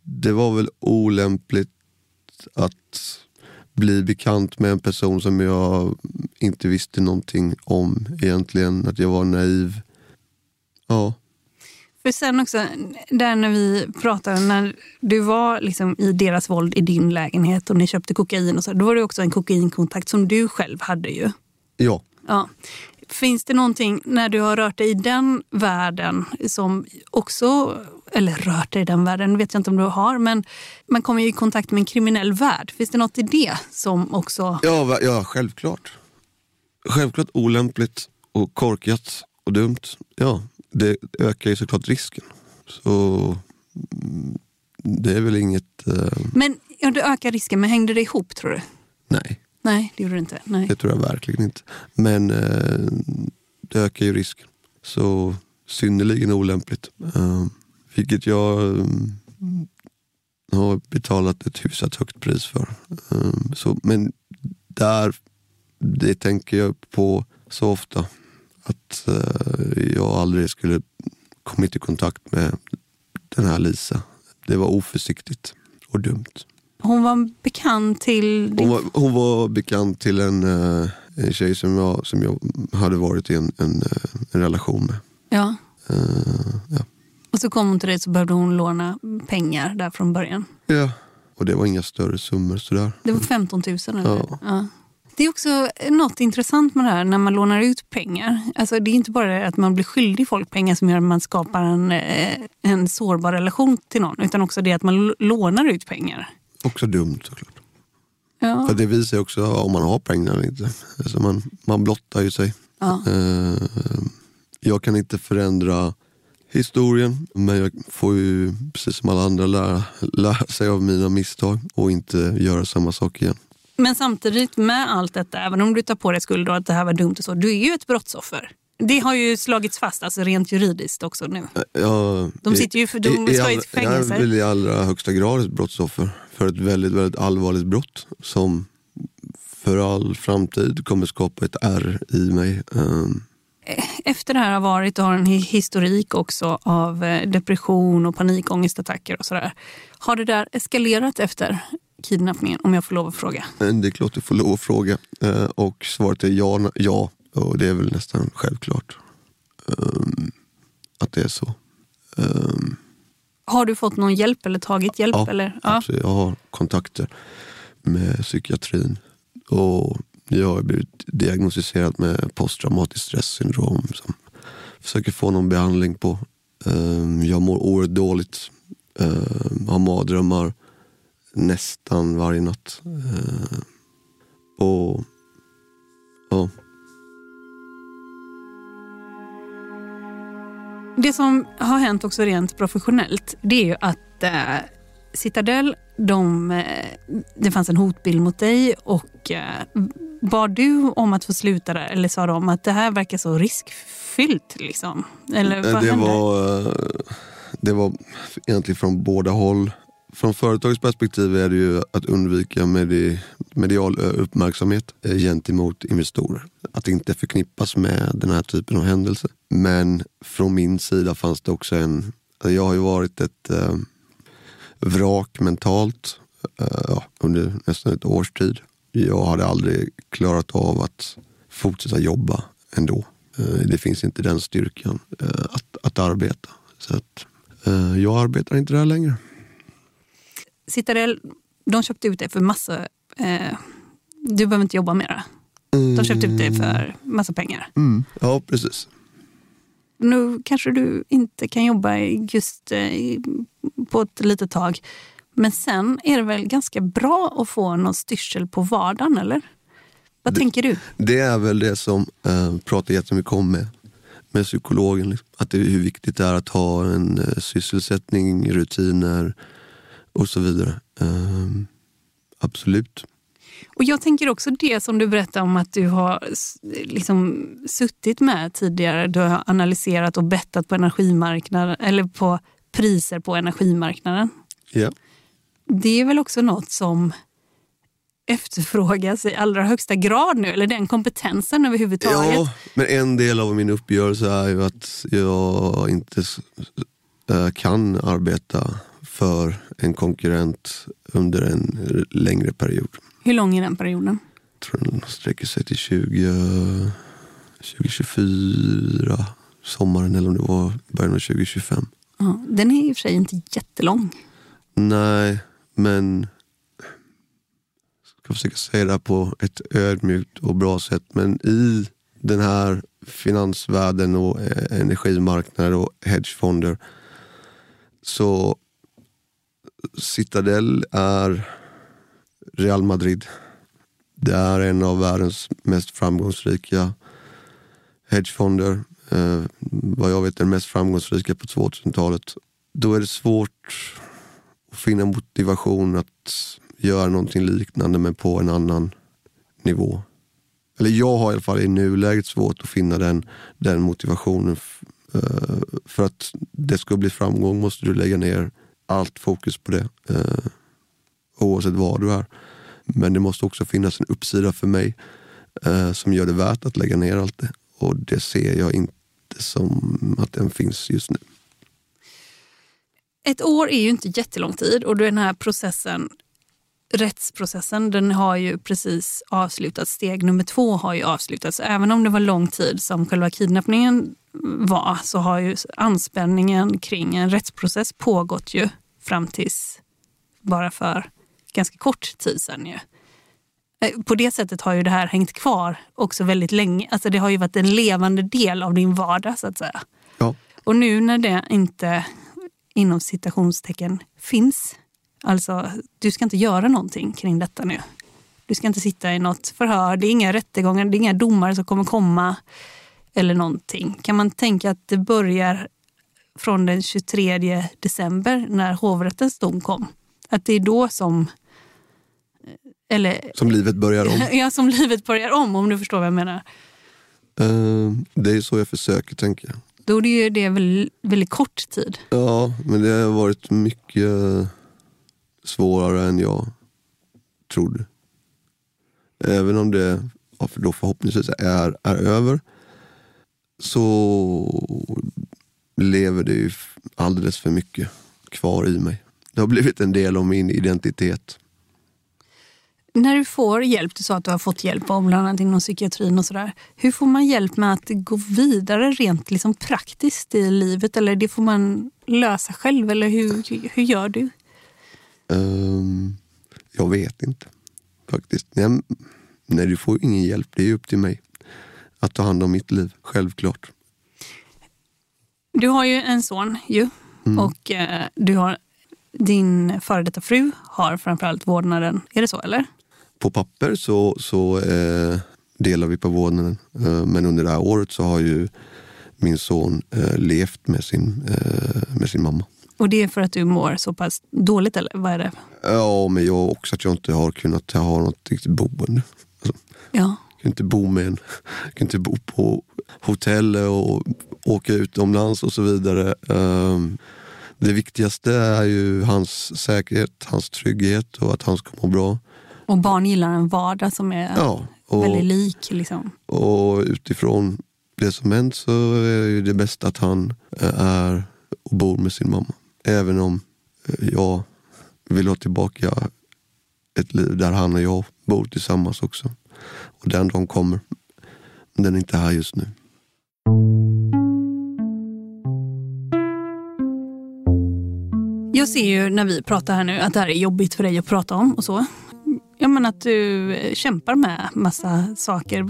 det var väl olämpligt att bli bekant med en person som jag inte visste någonting om egentligen. Att jag var naiv. Ja, För sen också, där när vi pratade, när du var liksom i deras våld i din lägenhet och ni köpte kokain och så, då var det också en kokainkontakt som du själv hade ju. ja. Ja. Finns det någonting när du har rört dig i den världen som också, eller rört dig i den världen vet jag inte om du har, men man kommer ju i kontakt med en kriminell värld. Finns det något i det som också... Ja, ja självklart. Självklart olämpligt och korkat och dumt. Ja, det ökar ju såklart risken. Så mm, det är väl inget... Eh, Men ja, det ökar risken, men hängde det ihop tror du? nej, Nej, det gjorde det inte. Nej. det tror jag verkligen inte. Men eh, det ökar ju risken. Så synnerligen olämpligt. Eh, vilket jag eh, har betalat ett hyfsat högt pris för. Eh, så, men där, det tänker jag på så ofta. Att eh, jag aldrig skulle kommit i kontakt med den här Lisa. Det var oförsiktigt och dumt. Hon var bekant till... Hon var, hon var bekant till en, eh, en tjej som jag, som jag hade varit i en, en, eh, en relation med. Ja. Eh, ja. Och så kom hon till dig så behövde hon låna pengar där från början. ja. Och det var inga större summor sådär. Det var 15 000 eller? Ja. Ja. Det är också något intressant med det här när man lånar ut pengar. Alltså det är inte bara att man blir skyldig folk pengar som gör att man skapar en, eh, en sårbar relation till någon. Utan också det att man lånar ut pengar. Också dumt såklart. Ja. För det visar ju också om man har pengar eller inte. Alltså man, man blottar ju sig. Ja. Eh, jag kan inte förändra historien men jag får ju precis som alla andra lära, lära sig av mina misstag och inte göra samma sak igen. Men samtidigt med allt detta, även om du tar på dig skuld och att det här var dumt och så, du är ju ett brottsoffer. Det har ju slagits fast alltså rent juridiskt också nu. Ja, De sitter ju för- de i- ska i fängelse. Jag är väl i allra högsta grad ett brottsoffer för ett väldigt, väldigt allvarligt brott som för all framtid kommer skapa ett ärr i mig. Um, Efter det här har varit och har en hi- historik också av eh, depression och panikångestattacker och sådär. Har det där eskalerat efter kidnappningen, om jag får lov att fråga? det är klart du får lov att fråga. Eh, och svaret är ja, ja. Och det är väl nästan självklart um, att det är så. Um, Har du fått någon hjälp eller tagit hjälp? Ja, eller? Absolut. Jag har kontakter med psykiatrin. Och jag har blivit diagnostiserad med posttraumatiskt stressyndrom som jag försöker få någon behandling på. Jag mår oerhört dåligt. Har mardrömmar nästan varje natt. Ehm, Och ja, Det som har hänt också rent professionellt, det är ju att eh, Citadel, de, eh, det fanns en hotbild mot dig och eh, bad du om att få sluta där eller sa de att det här verkar så riskfyllt? Liksom? Eller vad det hände? var, eh, det var egentligen från båda håll. Från företagets perspektiv är det ju att undvika medi, medial uppmärksamhet eh, gentemot investorer. Att inte förknippas med den här typen av händelser. Men från min sida fanns det också en... Alltså jag har ju varit ett eh, vrak mentalt eh, under nästan ett års tid. Jag hade aldrig klarat av att fortsätta jobba ändå. Eh, Det finns inte den styrkan eh, att, att arbeta. Så att, eh, jag arbetar inte där längre. Citadel, de köpte ut det för massa... Eh, du behöver inte jobba mera. De köpte ut det för massa pengar. Mm. Ja, precis. Nu kanske du inte kan jobba just eh, på ett litet tag. Men sen är det väl ganska bra att få någon styrsel på vardagen, eller? Vad Det- tänker du? Det är väl det som eh, pratar jättemycket om med, med psykologen. Liksom. Att det hur viktigt det är att ha en eh, sysselsättning, rutiner och så vidare. Ehm, absolut. Och jag tänker också det som du berättade om att du har liksom suttit med tidigare. Du har analyserat och bettat på energimarknaden eller på priser på energimarknaden. Ja. Det är väl också något som efterfrågas i allra högsta grad nu, eller den kompetensen överhuvudtaget. Ja, men en del av min uppgörelse är ju att jag inte äh, kan arbeta för en konkurrent under en längre period. Hur lång är den perioden? Jag tror den sträcker sig till 20, 2024, sommaren eller om det var början av 2025. Ja, den är i och för sig inte jättelång. Nej, men jag ska försöka säga det här på ett ödmjukt och bra sätt. Men i den här finansvärlden och eh, energimarknader och hedgefonder. Så Citadel är Real Madrid. Det är en av världens mest framgångsrika hedgefonder. Eh, vad jag vet den mest framgångsrika på 2000-talet. Då är det svårt att finna motivation att göra någonting liknande men på en annan nivå. Eller jag har i alla fall i nuläget svårt att finna den, den motivationen. Eh, för att det ska bli framgång måste du lägga ner allt fokus på det. Eh, oavsett var du är. Men det måste också finnas en uppsida för mig eh, som gör det värt att lägga ner allt det. Och det ser jag inte som att den finns just nu. Ett år är ju inte jättelång tid och den här processen, rättsprocessen, den har ju precis avslutats. Steg nummer två har ju avslutats. Även om det var lång tid som själva kidnappningen var så har ju anspänningen kring en rättsprocess pågått ju fram tills bara för ganska kort tid sedan. Ju. Eh, på det sättet har ju det här hängt kvar också väldigt länge. Alltså det har ju varit en levande del av din vardag så att säga. Ja. Och nu när det inte inom citationstecken finns, alltså du ska inte göra någonting kring detta nu. Du ska inte sitta i något förhör, det är inga rättegångar, det är inga domare som kommer komma eller någonting. Kan man tänka att det börjar från den 23 december när hovrättens dom kom? Att det är då som... Eller, som livet börjar om? ja, som livet börjar om om du förstår vad jag menar. Uh, det är så jag försöker tänka. Då är det ju det väldigt, väldigt kort tid. Ja, men det har varit mycket svårare än jag trodde. Även om det då förhoppningsvis är, är över så lever det ju alldeles för mycket kvar i mig. Det har blivit en del av min identitet. När du får hjälp, du sa att du har fått hjälp av bland annat inom psykiatrin och sådär. Hur får man hjälp med att gå vidare rent liksom praktiskt i livet? Eller det får man lösa själv? Eller hur, hur gör du? Um, jag vet inte faktiskt. Nej, nej, du får ingen hjälp. Det är upp till mig att ta hand om mitt liv, självklart. Du har ju en son ju. Mm. Och eh, du har din före detta fru har framförallt vårdnaden. Är det så eller? På papper så, så eh, delar vi på vårdnaden. Eh, men under det här året så har ju min son eh, levt med sin, eh, med sin mamma. Och det är för att du mår så pass dåligt eller vad är det? Ja, men jag också att jag inte har kunnat ha något riktigt boende. Alltså, ja. Jag kan inte bo med en, jag kan inte bo på hotell och åka utomlands och så vidare. Um, det viktigaste är ju hans säkerhet, hans trygghet och att han ska må bra. Och barn gillar en vardag som är ja, och, väldigt lik. Liksom. Och utifrån det som hänt så är det bäst att han är och bor med sin mamma. Även om jag vill ha tillbaka ett liv där han och jag bor tillsammans också. Och den dagen kommer. Men den är inte här just nu. Jag ser ju när vi pratar här nu att det här är jobbigt för dig att prata om och så. Jag menar att du eh, kämpar med massa saker,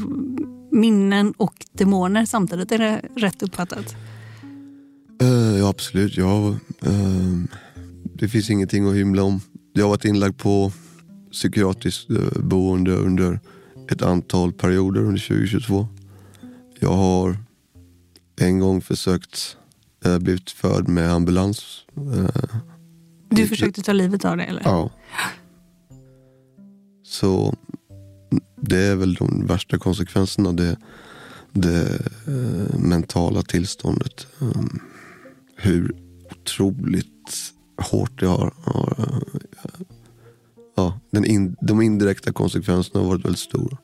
minnen och demoner samtidigt. Är det rätt uppfattat? Uh, ja, absolut. Ja, uh, det finns ingenting att hymla om. Jag har varit inlagd på psykiatriskt uh, boende under ett antal perioder under 2022. Jag har en gång försökt, äh, blivit förd med ambulans. Äh, du försökte ta livet av dig eller? Ja. Så det är väl de värsta konsekvenserna av det, det äh, mentala tillståndet. Um, hur otroligt hårt det har, har ja, den in, de indirekta konsekvenserna har varit väldigt stora.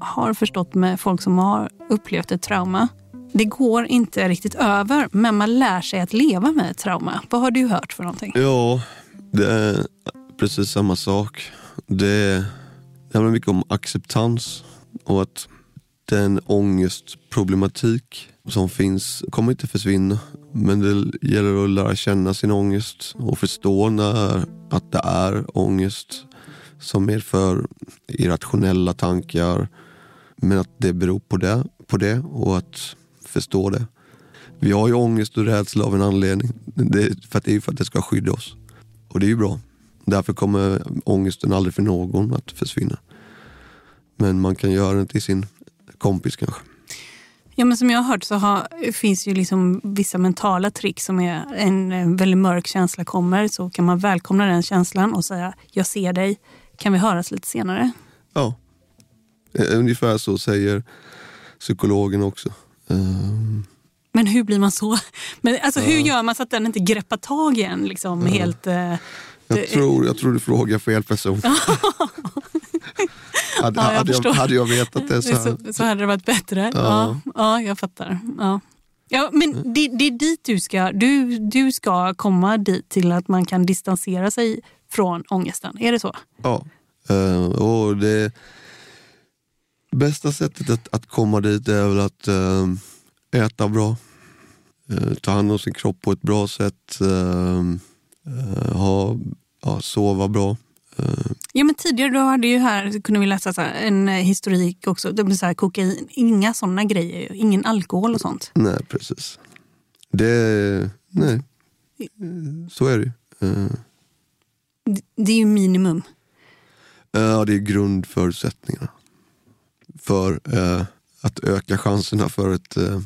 Har förstått med folk som har upplevt ett trauma det går inte riktigt över, men man lär sig att leva med ett trauma. Vad har du hört för någonting? Ja, det är precis samma sak. Det det handlar mycket om acceptans och att den ångestproblematik som finns kommer inte försvinna. Men det gäller att lära känna sin ångest och förstå när, att det är ångest som medför irrationella tankar. Men att det beror på det, på det och att förstå det. Vi har ju ångest och rädsla av en anledning. Det, för att det är för att det ska skydda oss. Och det är ju bra. Därför kommer ångesten aldrig för någon att försvinna. Men man kan göra den till sin kompis kanske. Ja, men som jag har hört så har, finns ju liksom vissa mentala trick som är en, väldigt mörk känsla kommer så kan man välkomna den känslan och säga jag ser dig, kan vi höras lite senare? Ja, ungefär så säger psykologen också. Um, Men hur blir man så? Men alltså, Hur gör man så att den inte greppar tag i en liksom, helt... eh, jag, tror, jag tror du frågar fel person. hade, Ja, jag hade, jag, hade jag vetat det så, så, så hade det varit bättre. Ja, Ja. ja, jag fattar. Ja. Ja, men det, det är dit du ska, du, du ska komma dit till att man kan distansera sig från ångesten. Är det så? Ja. Eh, och det bästa sättet att, att komma dit är väl att eh, äta bra. eh, ta hand om sin kropp på ett bra sätt. eh, ha, ja, sova bra. Ja, men tidigare då hade ju här, kunde vi läsa så en historik också. Det blir så här, kokain, inga sådana grejer. Ingen alkohol och sånt. nej, precis. Det, nej. Så är det ju. Det, det är ju minimum. Ja, det är grundförutsättningarna för eh, att öka chanserna för ett, eh,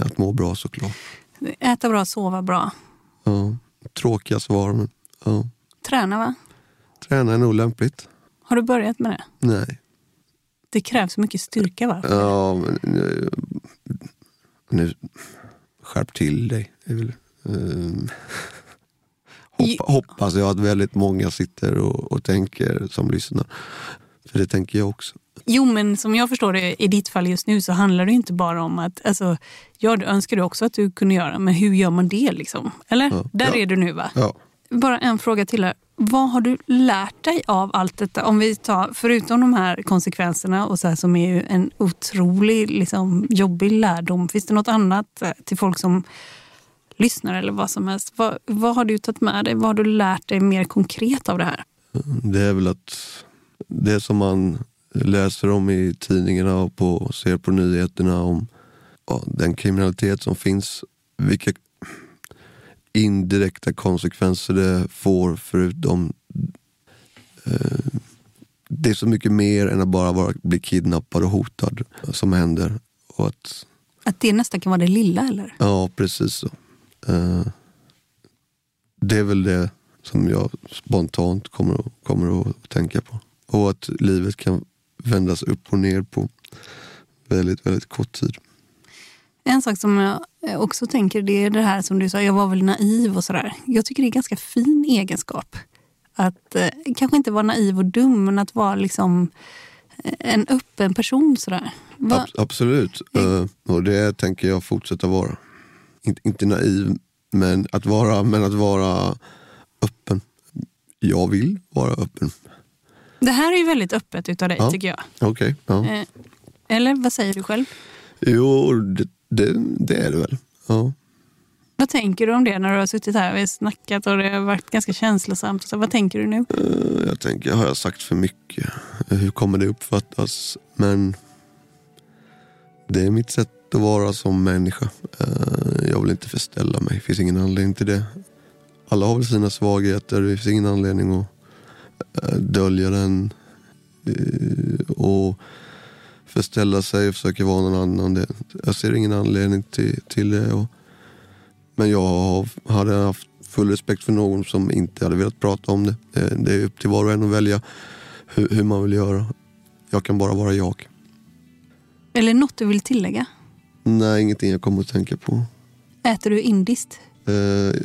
att må bra såklart. Äta bra, sova bra. Ja, tråkiga svar, men ja. Träna va? träna är nog lämpligt. Har du börjat med det? Nej. Det krävs mycket styrka va? Ja, men nu, nu skärp till dig. Väl, eh, hoppa, hoppas jag att väldigt många sitter och, och tänker som lyssnar. För det tänker jag också. Jo, men som jag förstår det i ditt fall just nu så handlar det inte bara om att, alltså, det önskar du också att du kunde göra, men hur gör man det liksom? Eller? Ja, Där ja. är du nu va? Ja. Bara en fråga till här. Vad har du lärt dig av allt detta? Om vi tar, förutom de här konsekvenserna och så här, som är ju en otrolig liksom, jobbig lärdom. Finns det något annat eh, till folk som lyssnar eller vad som helst? Vad, vad har du tagit med dig? Vad har du lärt dig mer konkret av det här? Det är väl att det som man läser om i tidningarna och på, ser på nyheterna om ja, den kriminalitet som finns, vilka indirekta konsekvenser det får förutom eh, det är så mycket mer än att bara vara, bli kidnappad och hotad som händer. Och att, Att det nästan kan vara det lilla eller? ja, precis så. Eh, det är väl det som jag spontant kommer kommer att tänka på. Och att livet kan vändas upp och ner på väldigt, väldigt kort tid. En sak som jag också tänker det är det här som du sa, jag var väl naiv och sådär. Jag tycker det är en ganska fin egenskap. Att eh, kanske inte vara naiv och dum, men att vara liksom eh, en öppen person sådär. Va? Abs- absolut. Eh, och det tänker jag fortsätta vara. Inte, inte naiv, men att, vara, men att vara öppen. Jag vill vara öppen. Det här är ju väldigt öppet utav dig Ja. tycker jag. Okej. ja. Eh, Eller vad säger du själv? Jo, det, det, det är det väl. Ja. Vad tänker du om det när du har suttit här och snackat och det har varit ganska känslosamt? Så vad tänker du nu? Eh, Jag tänker, har jag sagt för mycket? Eh, Hur kommer det uppfattas? Men det är mitt sätt att vara som människa. Eh, Jag vill inte förställa mig. Det finns ingen anledning till det. Alla har väl sina svagheter. Det finns ingen anledning att eh, dölja den. eh, Och förställa sig och försöka vara någon annan. Det- Jag ser ingen anledning till, till det. Och, men jag hade haft full respekt för någon som inte hade velat prata om det. Det, det är upp till var och en att välja hur, hur man vill göra. Jag kan bara vara jag. Eller något du vill tillägga? Nej, ingenting jag kommer att tänka på. Äter du indiskt? Eh,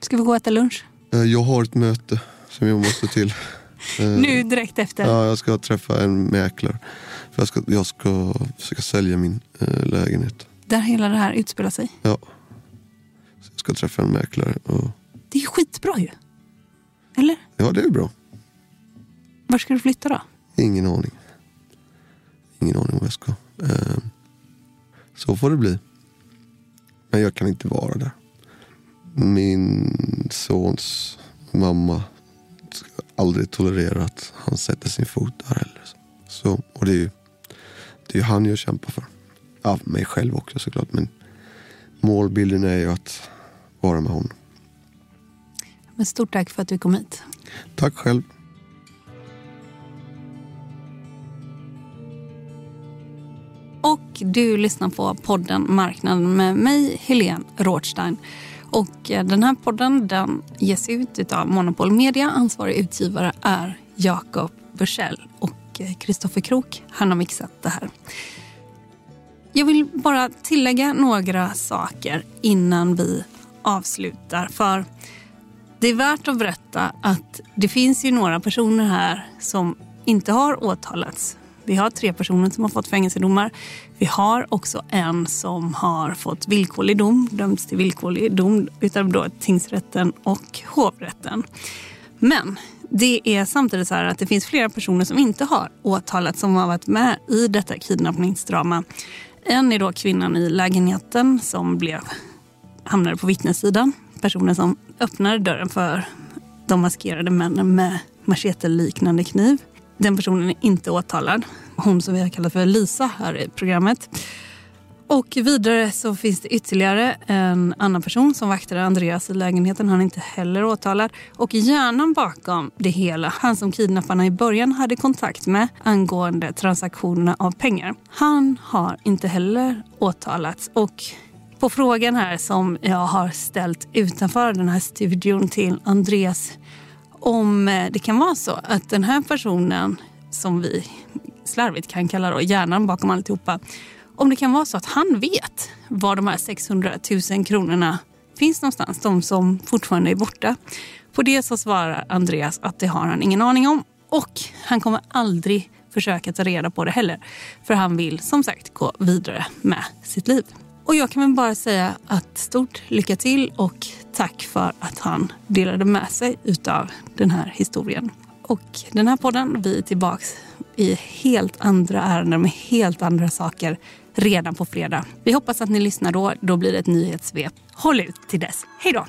Ska vi gå och äta lunch? eh, jag har ett möte som jag måste till. Nu direkt efter? Ja, jag ska träffa en mäklare. För jag, ska, jag ska försöka sälja min eh, lägenhet. Där hela det här utspelar sig. Ja. Så jag ska träffa en mäklare. Och, Det är ju skitbra ju. Eller? ja, det är bra. Var ska du flytta då? Ingen aning. Ingen aning vad jag ska. Eh, så får det bli. Men jag kan inte vara där. Min sons mamma aldrig tolerera att han sätter sin fot där heller. Så, och det är ju det är han jag kämpar för. Ja, mig själv också såklart. Men målbilden är ju att vara med honom. Men stort tack för att du kom hit. Tack själv. Och du lyssnar på podden Marknaden med mig, Helene Rothstein. Och eh, den här podden den ges ut av Monopol Media. Ansvarig utgivare är Jakob Bursell och eh, Kristoffer Krook. Han har mixat det här. Jag vill bara tillägga några saker innan vi avslutar. För det är värt att berätta att det finns ju några personer här som inte har åtalats. Vi har tre personer som har fått fängelsedomar. Vi har också en som har fått villkorlig dom, dömts till villkorlig dom utav då tingsrätten och hovrätten. Men det är samtidigt så att det finns flera personer som inte har åtalats som har varit med i detta kidnappningsdrama. En är då kvinnan i lägenheten som blev, hamnade på vittnessidan. Personen som öppnade dörren för de maskerade männen med macheteliknande kniv. Den personen är inte åtalad. Hon som vi har kallat för Lisa här i programmet. Och vidare så finns det ytterligare en annan person som vaktade Andreas i lägenheten. Han är inte heller åtalad. Och hjärnan bakom det hela, han som kidnapparna i början hade kontakt med angående transaktionerna av pengar. Han har inte heller åtalats. Och på frågan här som jag har ställt utanför den här studion till Andreas om eh, det kan vara så att den här personen som vi slarvigt kan kalla då hjärnan bakom alltihopa om det kan vara så att han vet var de här 600 000 kronorna finns någonstans, de som fortfarande är borta. På det så svarar Andreas att det har han ingen aning om och han kommer aldrig försöka ta reda på det heller. För han vill som sagt gå vidare med sitt liv. Och jag kan väl bara säga att stort lycka till och tack för att han delade med sig utav den här historien. Och den här podden, vi är tillbaks i helt andra ärenden med helt andra saker redan på fredag. Vi hoppas att ni lyssnar då. Då blir det ett nyhetssvep. Håll ut till dess. Hej då!